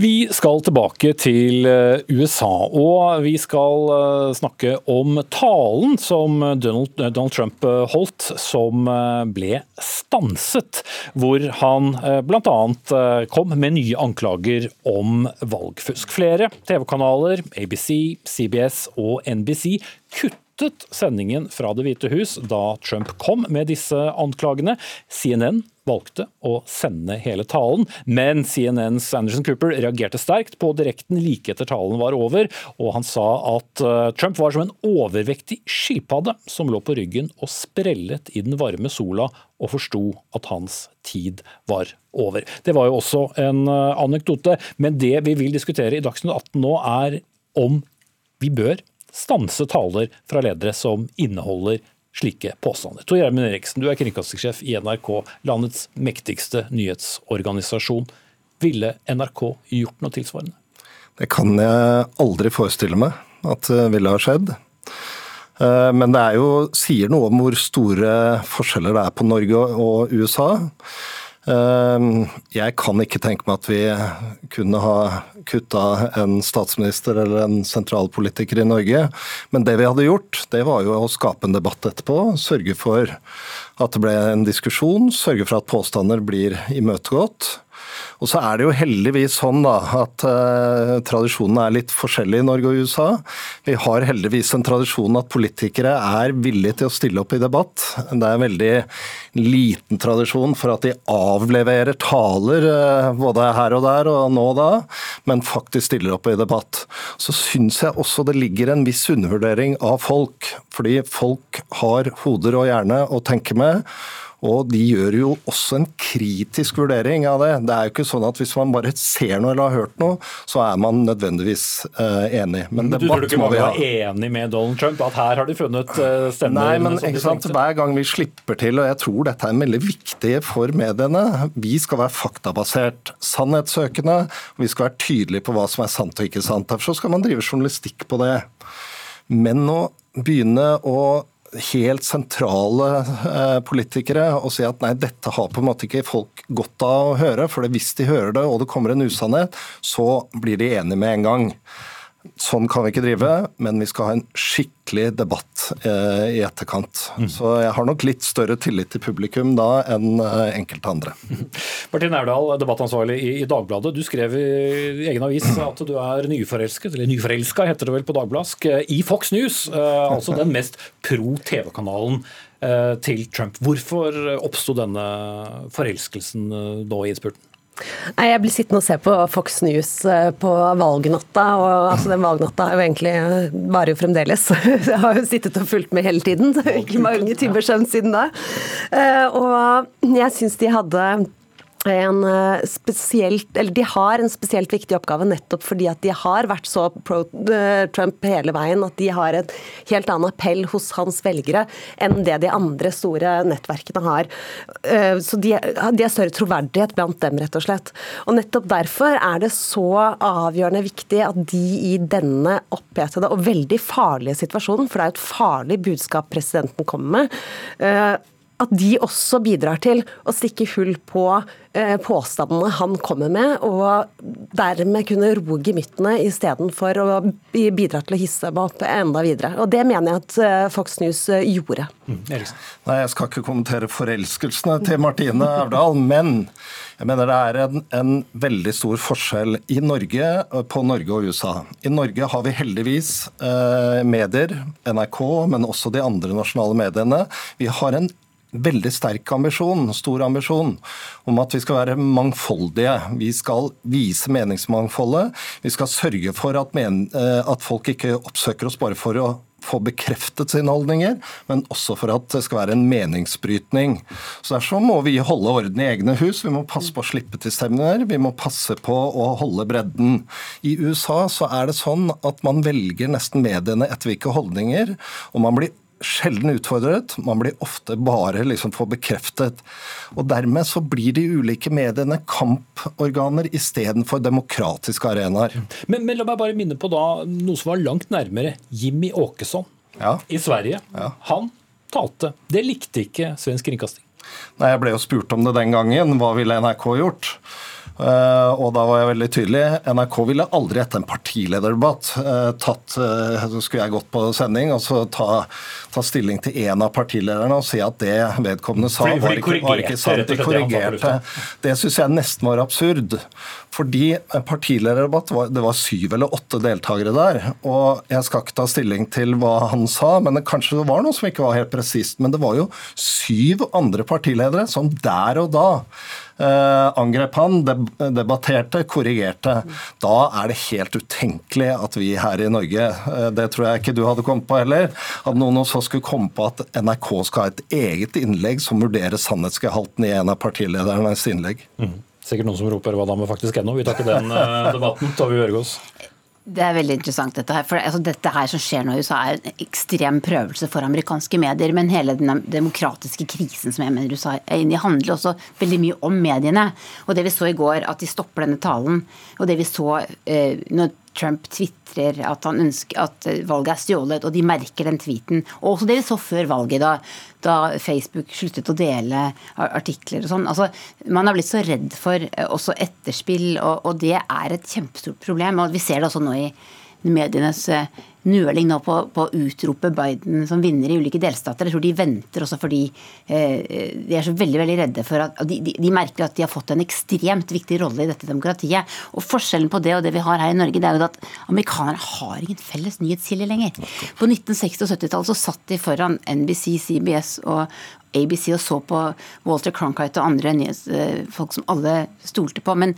Vi skal tilbake til eh, USA, og vi skal eh, snakke om talen som Donald, Donald Trump eh, holdt, som ble stanset. Hvor han bl.a. kom med nye anklager om valgfusk. Flere TV-kanaler, ABC, CBS og NBC, kuttet sendingen fra Det hvite hus da Trump kom med disse anklagene. CNN valgte å sende hele talen, men CNNs Anderson Cooper reagerte sterkt på direkten like etter talen var over, og han sa at eh, Trump var som en overvektig skilpadde som lå på ryggen og sprellet i den varme sola og forsto at hans tid var over. Det var jo også en eh, anekdote, men det vi vil diskutere i Dagsnytt 18 nå, er om vi bør stanse taler fra ledere som inneholder slike påstander. Tor Gjermund Eriksen, du er kringkastingssjef i NRK, landets mektigste nyhetsorganisasjon. Ville NRK gjort noe tilsvarende? Det kan jeg aldri forestille meg at det ville ha skjedd. Eh, men det er jo, sier noe om hvor store forskjeller det er på Norge og USA. Ehm, jeg kan ikke tenke meg at vi kunne ha kutta en statsminister eller en sentralpolitiker i Norge. Men det vi hadde gjort, det var jo å skape en debatt etterpå. Sørge for at det ble en diskusjon. Sørge for at påstander blir imøtegått. Og så er det jo heldigvis sånn da, at eh, tradisjonene er litt forskjellige i Norge og USA. Vi har heldigvis en tradisjon at politikere er villige til å stille opp i debatt. Det er en veldig liten tradisjon for at de avleverer taler eh, både her og der og nå og da, men faktisk stiller opp i debatt. Så syns jeg også det ligger en viss undervurdering av folk, fordi folk har hoder og hjerne å tenke med. Og de gjør jo også en kritisk vurdering av det. Det er jo ikke sånn at hvis man bare ser noe eller har hørt noe, så er man nødvendigvis uh, enig. Men, men du tror ikke mange var enig med Donald Trump? At her har de funnet uh, stemmer? Nei, men ikke sant? hver gang vi slipper til, og jeg tror dette er veldig viktig for mediene, vi skal være faktabasert, sannhetssøkende. og Vi skal være tydelige på hva som er sant og ikke sant. Derfor skal man drive journalistikk på det. Men å begynne å helt sentrale eh, politikere og si at nei, dette har på en måte ikke folk godt av å høre. For hvis de hører det og det kommer en usannhet, så blir de enige med en gang. Sånn kan vi ikke drive, men vi skal ha en skikkelig debatt eh, i etterkant. Mm. Så jeg har nok litt større tillit til publikum da enn eh, enkelte andre. (laughs) Martin Aurdal, debattansvarlig i, i, Dagbladet. Du skrev i egen avis at du er nyforelsket, eller nyforelska heter det vel på dagbladsk, eh, i Fox News. Eh, altså den mest pro TV-kanalen eh, til Trump. Hvorfor oppsto denne forelskelsen eh, i innspurten? Nei, Jeg blir sittende og se på Fox News eh, på valgnatta, og altså, den valgnatta er jo egentlig eh, varer jo fremdeles. (laughs) Jeg har jo sittet og fulgt med hele tiden, ikke mange timer søvn siden da. Eh, og jeg syns de hadde spesielt, eller de har en spesielt viktig oppgave nettopp fordi at de har vært så pro eh, hele veien at de har en helt annen appell hos hans velgere enn det de andre store nettverkene har. Eh, så de, de har større troverdighet blant dem, rett og slett. Og nettopp derfor er det så avgjørende viktig at de i denne opphetede og veldig farlige situasjonen, for det er et farlig budskap presidenten kommer med, at de også bidrar til å stikke hull på eh, påstandene han kommer med, og dermed kunne roe gemyttene istedenfor å bidra til å hisse meg opp enda videre. Og Det mener jeg at eh, Fox News eh, gjorde. Mm, Nei, Jeg skal ikke kommentere forelskelsene til Martine Aurdal, men jeg mener det er en, en, veldig stor forskjell i Norge på Norge og USA. I Norge har vi heldigvis eh, medier, NRK, men også de andre nasjonale mediene. Vi har en veldig sterk ambisjon, stor ambisjon, om at vi skal være mangfoldige. Vi skal vise meningsmangfoldet. Vi skal sørge for at, men, eh, at folk ikke oppsøker oss bare for å få bekreftet sine holdninger, men også for at det skal være en meningsbrytning. Så Derfor må vi holde orden i egne hus. Vi må passe på å slippe til stemninger. Vi må passe på å holde bredden. I USA så er det sånn at man velger nesten mediene etter hvilke holdninger, og man blir sjelden utfordret. Man blir ofte bare liksom få bekreftet. Og Dermed så blir de ulike mediene kamporganer istedenfor demokratiske arenaer. Men, men, la meg bare minne på da noe som var langt nærmere. Jimmy Åkesson ja. i Sverige. Ja. Han talte. Det likte ikke svensk kringkasting. Nei, Jeg ble jo spurt om det den gangen. Hva ville NRK gjort? Eh, og da var jeg veldig tydelig. NRK ville aldri etter en partilederdebatt eh, tatt eh, Så skulle jeg gått på sending og så ta, ta stilling til én av partilederne og si at det vedkommende sa, var ikke, var ikke sant. De korrigerte. Det syns jeg nesten var absurd. Fordi partilederdebatt det var syv eller åtte deltakere der. Og jeg skal ikke ta stilling til hva han sa, men det, kanskje det var noe som ikke var helt presist. Men det var jo syv andre partiledere som der og da angrep han, debatterte, korrigerte. Da er det helt utenkelig at vi her i Norge, eh, det tror jeg ikke du hadde kommet på heller, at noen av oss skulle komme på at NRK skal ha et eget innlegg som vurderer sannhetsgehalten i en av partiledernes innlegg. Mm. Sikkert noen som roper 'hva da med faktisk ennå'. Vi tar ikke den eh, debatten. Tove Bjørgaas. Det er veldig interessant dette her. For altså, dette her som skjer nå i USA er en ekstrem prøvelse for amerikanske medier. Men hele den demokratiske krisen som jeg mener USA er inne i, handler også veldig mye om mediene. Og det vi så i går, at de stopper denne talen, og det vi så eh, når Trump tvitrer at at valget er stjålet, og de merker den tweeten. Og også det vi så før valget, da, da Facebook sluttet å dele artikler og sånn. Altså, man har blitt så redd for eh, også etterspill, og, og det er et kjempestort problem. Og vi ser det også nå i medienes eh, nøling nå på, på, å utrope Biden som vinner i ulike delstater. Jeg tror de venter også fordi eh, de er så veldig veldig redde for at de, de, de, merker at de har fått en ekstremt viktig rolle i dette demokratiet. Og Forskjellen på det og det vi har her i Norge, det er jo at amerikanere har ingen felles nyhetskilde lenger. På 1960- og 70-tallet så satt de foran NBC, CBS og ABC og så på Walter Cronkite og andre nyhetsfolk som alle stolte på. Men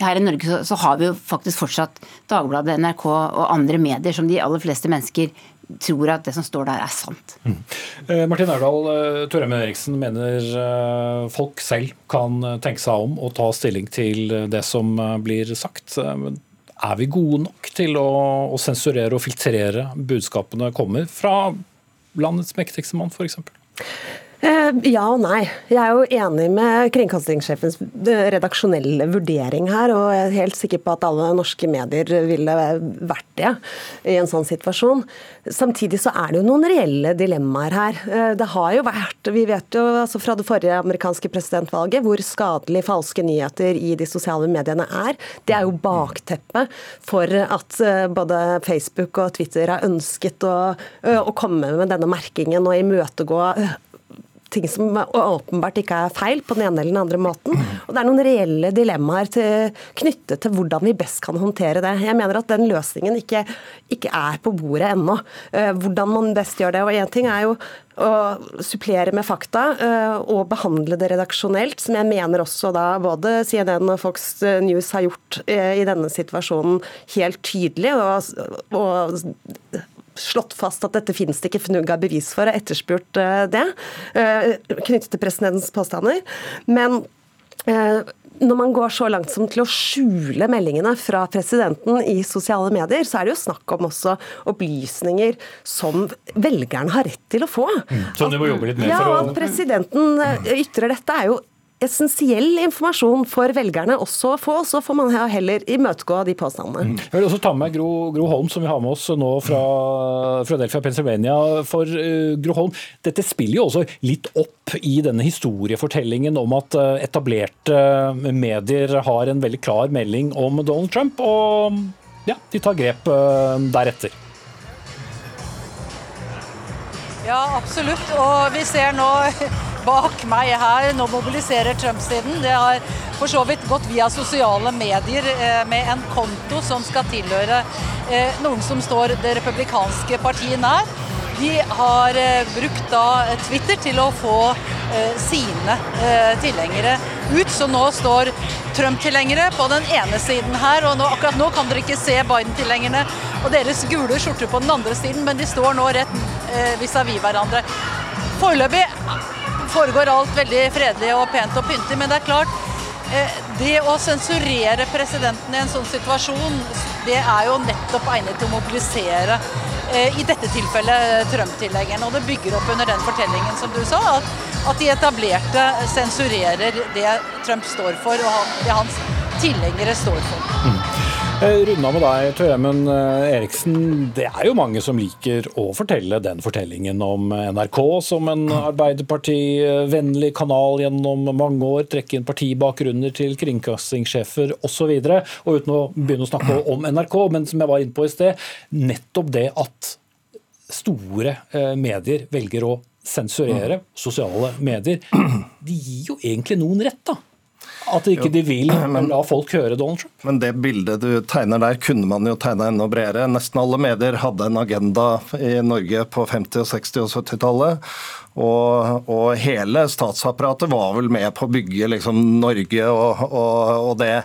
her i Norge så, så, har vi jo faktisk fortsatt Dagbladet, NRK og andre medier som de aller fleste mennesker tror at det som står der, er sant. Mm. Eh, Martin Aurdal, eh, Torheim Eriksen mener eh, folk selv kan tenke seg om og ta stilling til det som blir sagt. Er vi gode nok til å, å sensurere og filtrere budskapene kommer fra landets mektigste mann, f.eks.? Eh, ja og nei. Jeg er jo enig med kringkastingssjefens redaksjonelle vurdering her, og jeg er helt sikker på at alle norske medier ville vært det i en sånn situasjon. Samtidig så er det jo noen reelle dilemmaer her. Eh, det har jo vært, Vi vet jo altså fra det forrige amerikanske presidentvalget hvor skadelig falske nyheter i de sosiale mediene er. Det er jo bakteppet for at eh, både Facebook og Twitter har ønsket å, å komme med denne merkingen og imøtegå ting som åpenbart ikke er feil på den ene eller den andre måten. Og det er noen reelle dilemmaer til, knyttet til hvordan vi best kan håndtere det. Jeg mener at den løsningen ikke, ikke er på bordet ennå. Eh, hvordan man best gjør det. Og én ting er jo å supplere med fakta eh, og behandle det redaksjonelt, som jeg mener også da både CNN og Fox News har gjort eh, i denne situasjonen helt tydelig. og, og slått fast at dette finnes det ikke fnugg av bevis for, og etterspurt eh, det, eh, knyttet til presidentens påstander. Men eh, når man går så langt som til å skjule meldingene fra presidenten i sosiale medier, så er det jo snakk om også opplysninger som velgerne har rett til å få. Mm. Som du må jobbe litt mer ja, for å At presidenten ytrer dette er jo essensiell informasjon for velgerne også å få, så får man heller imøtegå de påstandene. Mm. Jeg vil også ta med Gro, Gro, Holm, som vi har med oss nå fra Philadelphia, Pennsylvania. For uh, Gro Holm, dette spiller jo også litt opp i denne historiefortellingen om at uh, etablerte uh, medier har en veldig klar melding om Donald Trump, og ja, de tar grep deretter. Ja, absolutt. Og vi ser nå (laughs) bak meg her, nå mobiliserer Trump-siden. Det har for så vidt gått via sosiale medier eh, med en konto som skal tilhøre eh, noen som står det republikanske partiet nær. De har eh, brukt da Twitter til å få sine tilhengere ut. Så nå står Trump-tilhengere på den ene siden her, og nå, akkurat nå kan dere ikke se Biden-tilhengerne og deres gule skjorter på den andre siden, men de står nå rett eh, vis-à-vis hverandre. Foreløpig foregår alt veldig fredelig og pent og pyntig, men det er klart eh, det å sensurere presidenten i en sånn situasjon, det er jo nettopp egnet til å mobilisere eh, i dette tilfellet Trump-tilhengerne. Og det bygger opp under den fortellingen som du sa, at, at de etablerte sensurerer det Trump står for, og det hans tilhengere står for. Mm. Runda med deg, Tøyemen Eriksen. Det er jo mange som liker å fortelle den fortellingen om NRK som en Arbeiderparti-vennlig kanal gjennom mange år. Trekke inn partibakgrunner til kringkastingssjefer osv. Og, og uten å begynne å snakke om NRK, men som jeg var inne på i sted, nettopp det at store eh, medier velger å sensurere sosiale medier, de gir jo egentlig noen rett, da. At ikke de vil men, la folk høre Donald Trump. Men det bildet du tegner der, kunne man jo tegne enda bredere. Nesten alle medier hadde en agenda i Norge på 50-, og 60- og 70-tallet. Og, og, hele statsapparatet var vel med på å bygge liksom, Norge og, og, og, det.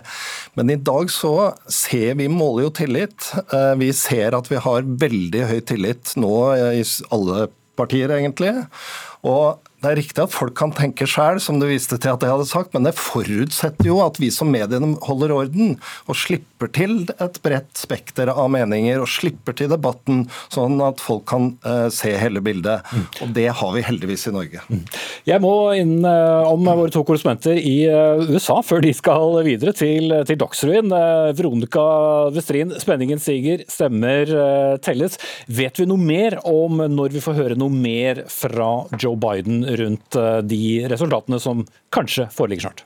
Men i dag så ser vi måler jo tillit. Eh, vi ser at vi har veldig høy tillit nå i alle partier, egentlig. Og det er riktig at folk kan tenke sjøl, som du viste til at jeg hadde sagt, men det forutsetter jo at vi som mediene holder orden og slipper til et bredt spekter av meninger og slipper til debatten, sånn at folk kan uh, se hele bildet. Mm. Og det har vi heldigvis i Norge. Mm. Jeg må inn uh, om våre to korrespondenter i uh, USA før de skal videre til, til Dagsrevyen. Veronica Westrin, spenningen stiger, stemmer telles. Vet vi noe mer om når vi får høre noe mer fra Joe Biden rundt eh, de resultatene som kanskje foreligger snart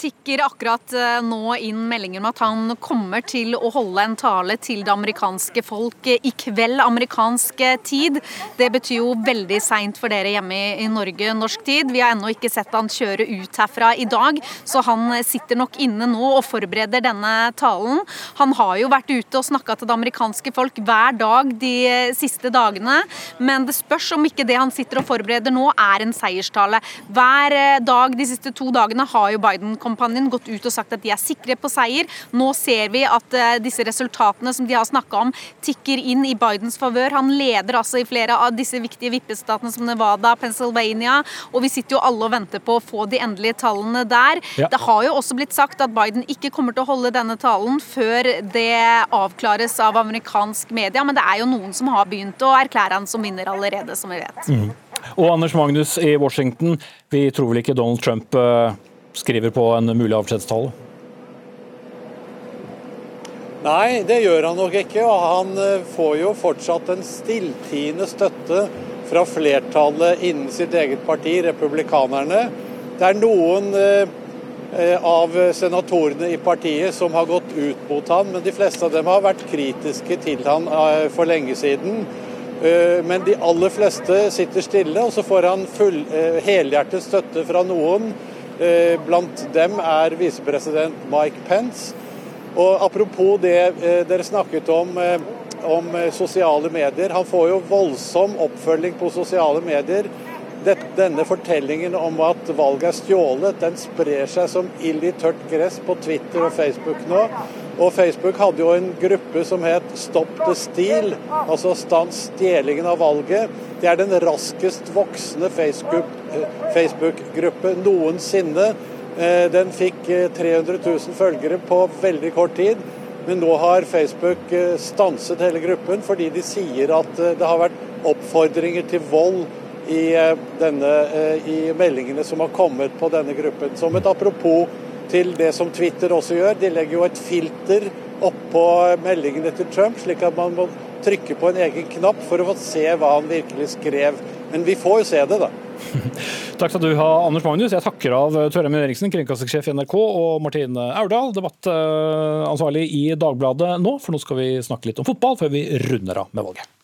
tikker akkurat eh, nå inn meldinger om at han kommer til å holde en tale til det amerikanske folk i kveld amerikansk tid. Det betyr jo veldig seint for dere hjemme i Norge norsk tid. Vi har ennå ikke sett han kjøre ut herfra i dag, så han sitter nok inne nå og forbereder denne talen. Han har jo vært ute og snakka til det amerikanske folk hver dag de siste dagene, men det spørs om ikke det han sitter og forbereder nå, er en seierstale. Hver dag de siste to dagene har jo Biden kampanjen gått ut og sagt at de er sikre på seier. Nå ser vi at eh, disse resultatene som de har snakka om, tikker inn i Bidens favør. Han leder altså i flere av disse viktige vippestatene som Nevada, Pennsylvania, og vi sitter jo alle og venter på å få de endelige tallene der. Ja. Det har jo også blitt sagt at Biden ikke kommer til å holde denne talen før det avklares av amerikansk media, men det er jo noen som har begynt å erklære han som vinner allerede, som vi vet. Mm. Og Anders Magnus i Washington, vi tror vel ikke Donald Trump uh skriver på en mulig avskjedstale? Nei, det gjør han nok ikke. Og han eh, får jo fortsatt en stilltiende støtte fra flertallet innen sitt eget parti, republikanerne. Det er noen eh, av senatorene i partiet som har gått ut mot han, men de fleste av dem har vært kritiske til han eh, for lenge siden. Men de aller fleste sitter stille, og så får han full, helhjertet støtte fra noen Eh, blant dem er visepresident Mike Pence. Og Apropos det eh, dere snakket om, eh, om sosiale medier. Han får jo voldsom oppfølging på sosiale medier. Denne fortellingen om at valget er stjålet, den sprer seg som ild i tørt gress på Twitter og Facebook nå. Og Facebook hadde jo en gruppe som het Stopp the Steal, altså stans stjelingen av valget. Det er den raskest voksende Facebook-gruppe noensinne. Eh, den fikk 300 eh, 000 følgere på veldig kort tid. Men nå har Facebook eh, stanset hele gruppen fordi de sier at det har vært oppfordringer til vold i, denne, i meldingene som har kommet på denne gruppen. Som et apropos til det som Twitter også gjør. De legger jo et filter oppå meldingene til Trump, slik at man må trykke på en egen knapp for å få se hva han virkelig skrev. Men vi får jo se det, da. (laughs) Takk skal du ha, Anders Magnus. Jeg takker av Tørrem Eriksen, kringkastingssjef i NRK, og Martine Aurdal, debattansvarlig i Dagbladet nå. For nå skal vi snakke litt om fotball før vi runder av med valget.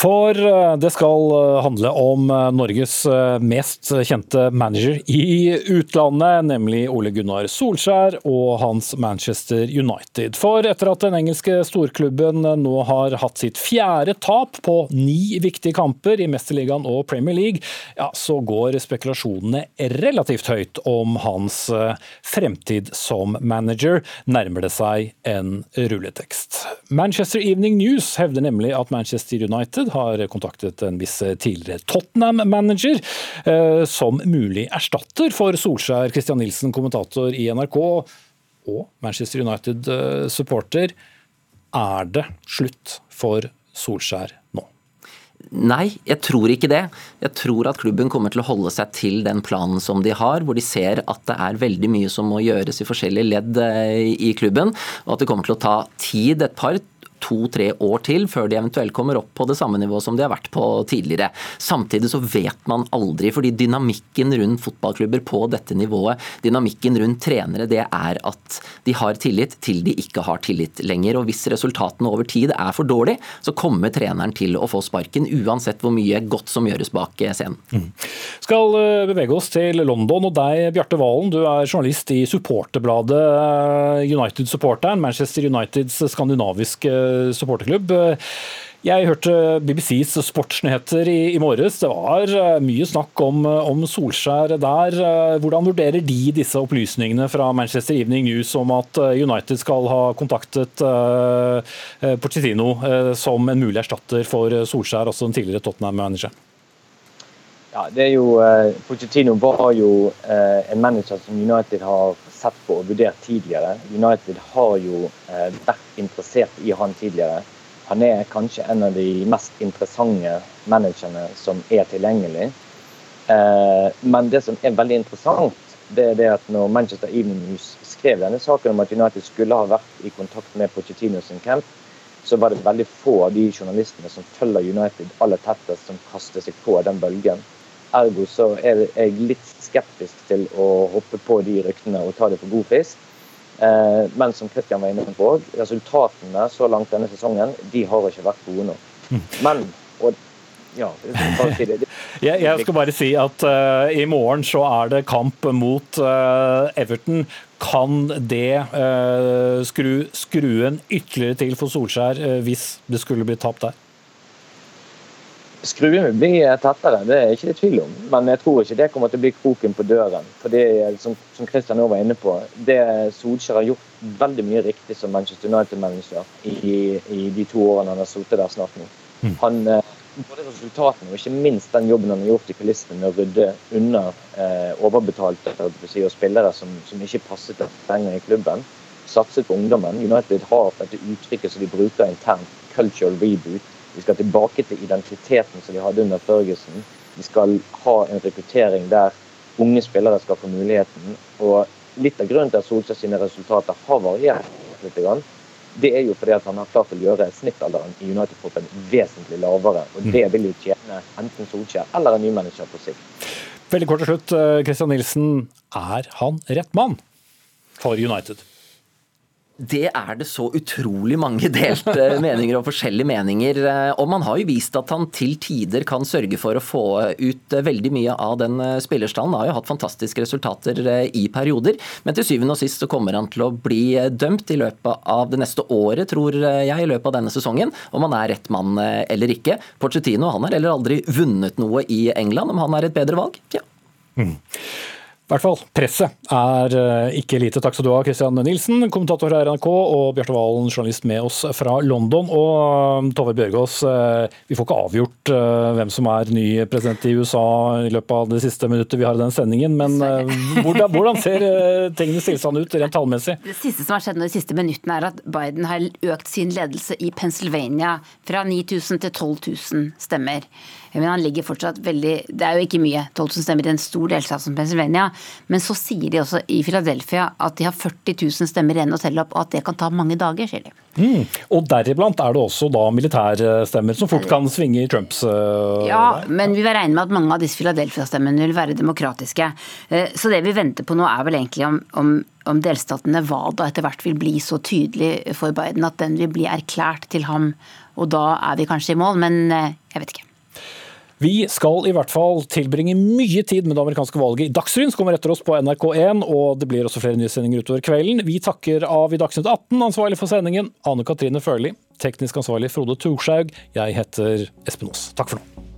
For eh, det skal eh, handle om eh, Norges mest kjente manager i utlandet, nemlig Ole Gunnar Solskjær og hans Manchester United. For etter at den engelske storklubben nå har hatt sitt fjerde tap på ni viktige kamper i Mesterligaen og Premier League, ja, så går spekulasjonene relativt høyt om hans fremtid som manager. Nærmer det seg en rulletekst. Manchester Evening News hevder nemlig at Manchester United Har kontaktet en viss tidligere Tottenham-manager eh, som mulig erstatter for Solskjær. Christian Nilsen, kommentator i NRK og Manchester United-supporter. Er det slutt for Solskjær nå? Nei, jeg tror ikke det. Jeg tror at klubben kommer til å holde seg til den planen som de har, hvor de ser at det er veldig mye som må gjøres i forskjellige ledd eh, i klubben, og at det kommer til å ta tid, et par to-tre år til før de eventuelt kommer opp på det samme nivået som de har vært på tidligere. Samtidig så vet man aldri, fordi dynamikken rundt fotballklubber på dette nivået, dynamikken rundt trenere, det er at de har tillit til de ikke har tillit lenger. Og hvis resultatene over tid er for dårlig, så kommer treneren til å få sparken, uansett hvor mye godt som gjøres bak scenen. Mm. Skal eh, bevege oss til London og deg, Bjarte Valen. Du er journalist i supporterbladet eh, United-supporteren, Manchester Uniteds skandinaviske supporterklubb. Jeg hørte BBCs sportsnyheter i, i, morges. Det var eh, mye snakk om, om, Solskjær der. Hvordan vurderer de disse opplysningene fra Manchester Evening News om at eh, United skal ha kontaktet uh, Pochettino uh, som en mulig erstatter for Solskjær, også den tidligere Tottenham-manager? Ja, det er jo, eh, Pochettino var jo eh, en manager som United har sett på og vurdert tidligere. United har jo eh, vært interessert i han tidligere. Han er kanskje en av de mest interessante managerne som er tilgjengelig. Eh, men det som er veldig interessant, det er det at når Manchester Evening News skrev denne saken om at United skulle ha vært i kontakt med Pochettino sin camp, så var det veldig få av de journalistene som følger United aller tettest, som kaster seg på den bølgen. Ergo så er jeg litt skeptisk til å hoppe på de ryktene og ta det for god fisk. Eh, men som Kristian var inne på, resultatene så langt denne sesongen de har ikke vært gode nok. Mm. Men og, ja, jeg, (laughs) jeg, skal bare si at uh, i morgen så er det kamp mot uh, Everton. Kan det uh, skru skruen ytterligere til for Solskjær hvis det skulle bli tapt der? Skruen vil bli tettere, det er ikke det tvil om. Men jeg tror ikke det kommer til å bli kroken på døren. For det, som, som Christian nå var inne på, det Solskjær har gjort veldig mye riktig som Manchester United-manager i, i, de to årene han har sittet der snart nå. Mm. Han, eh, både resultatene og ikke minst den jobben han har gjort i kulissene med å rydde unna eh, overbetalte si, og spillere som, som ikke passet lenger i klubben. Satset på ungdommen. United har dette uttrykket som de bruker internt, cultural reboot vi skal tilbake til identiteten som de hadde under Førgesen. Vi skal ha en rekruttering der unge spillere skal få muligheten. Og litt av grunnen til at Solskjær sine resultater har variert litt, det er jo fordi at han har klart å gjøre snittalderen i United-proppen vesentlig lavere. Og det vil jo tjene enten Solskjær eller en ny manager på sikt. Veldig kort til slutt, Christian Nilsen. Er han rett mann for United? Det er det så utrolig mange delte (laughs) meninger og forskjellige meninger om. og Man har jo vist at han til tider kan sørge for å få ut eh, veldig mye av den eh, spillerstanden. Han har jo hatt fantastiske resultater i perioder, men til syvende og sist så kommer han til å bli dømt i løpet av det neste året, tror jeg, i løpet av denne sesongen, om han er rett mann eller ikke. Porcettino han har heller aldri vunnet noe i England, om han er et bedre valg? Ja. Mm. I hvert fall, presset er eh, ikke lite. Takk skal du ha, Christian Nilsen, kommentator her i NRK, og Bjarte Valen, journalist med oss fra London. Og eh, Tove Bjørgaas, eh, vi får ikke avgjort hvem som er ny president i USA i løpet av det siste minuttet vi har i den sendingen, men hvordan, hvordan ser tingenes tilstand ut rent tallmessig? Det siste som har skjedd de siste minuttene, er at Biden har økt sin ledelse i Pennsylvania fra 9000 til 12 000 stemmer. Men han ligger fortsatt veldig Det er jo ikke mye, 12 000 stemmer i en stor delstat som Pennsylvania, Men så sier de også i Philadelphia at de har 40 000 stemmer igjen å telle opp, og at det kan ta mange dager, sier de. Mm. Og deriblant er det også da militærstemmer som fort kan svinge i Trumps uh, Ja, men vi vil regne med at mange av disse Philadelphia-stemmene vil være demokratiske. Uh, så det vi venter på nå er vel egentlig om, om, om delstatene Nevada etter hvert vil bli så tydelig for Biden at den vil bli erklært til ham. Og da er vi kanskje i mål, men uh, jeg vet ikke. Vi skal i hvert fall tilbringe mye tid med det amerikanske valget i Dagsrevyen, som kommer etter oss på NRK1, og det blir også flere nyhetssendinger utover kvelden. Vi takker av i Dagsnytt 18, ansvarlig for sendingen, Anne Katrine Førli. Teknisk ansvarlig Frode Thorshaug. Jeg heter Espen Aas. Takk for nå.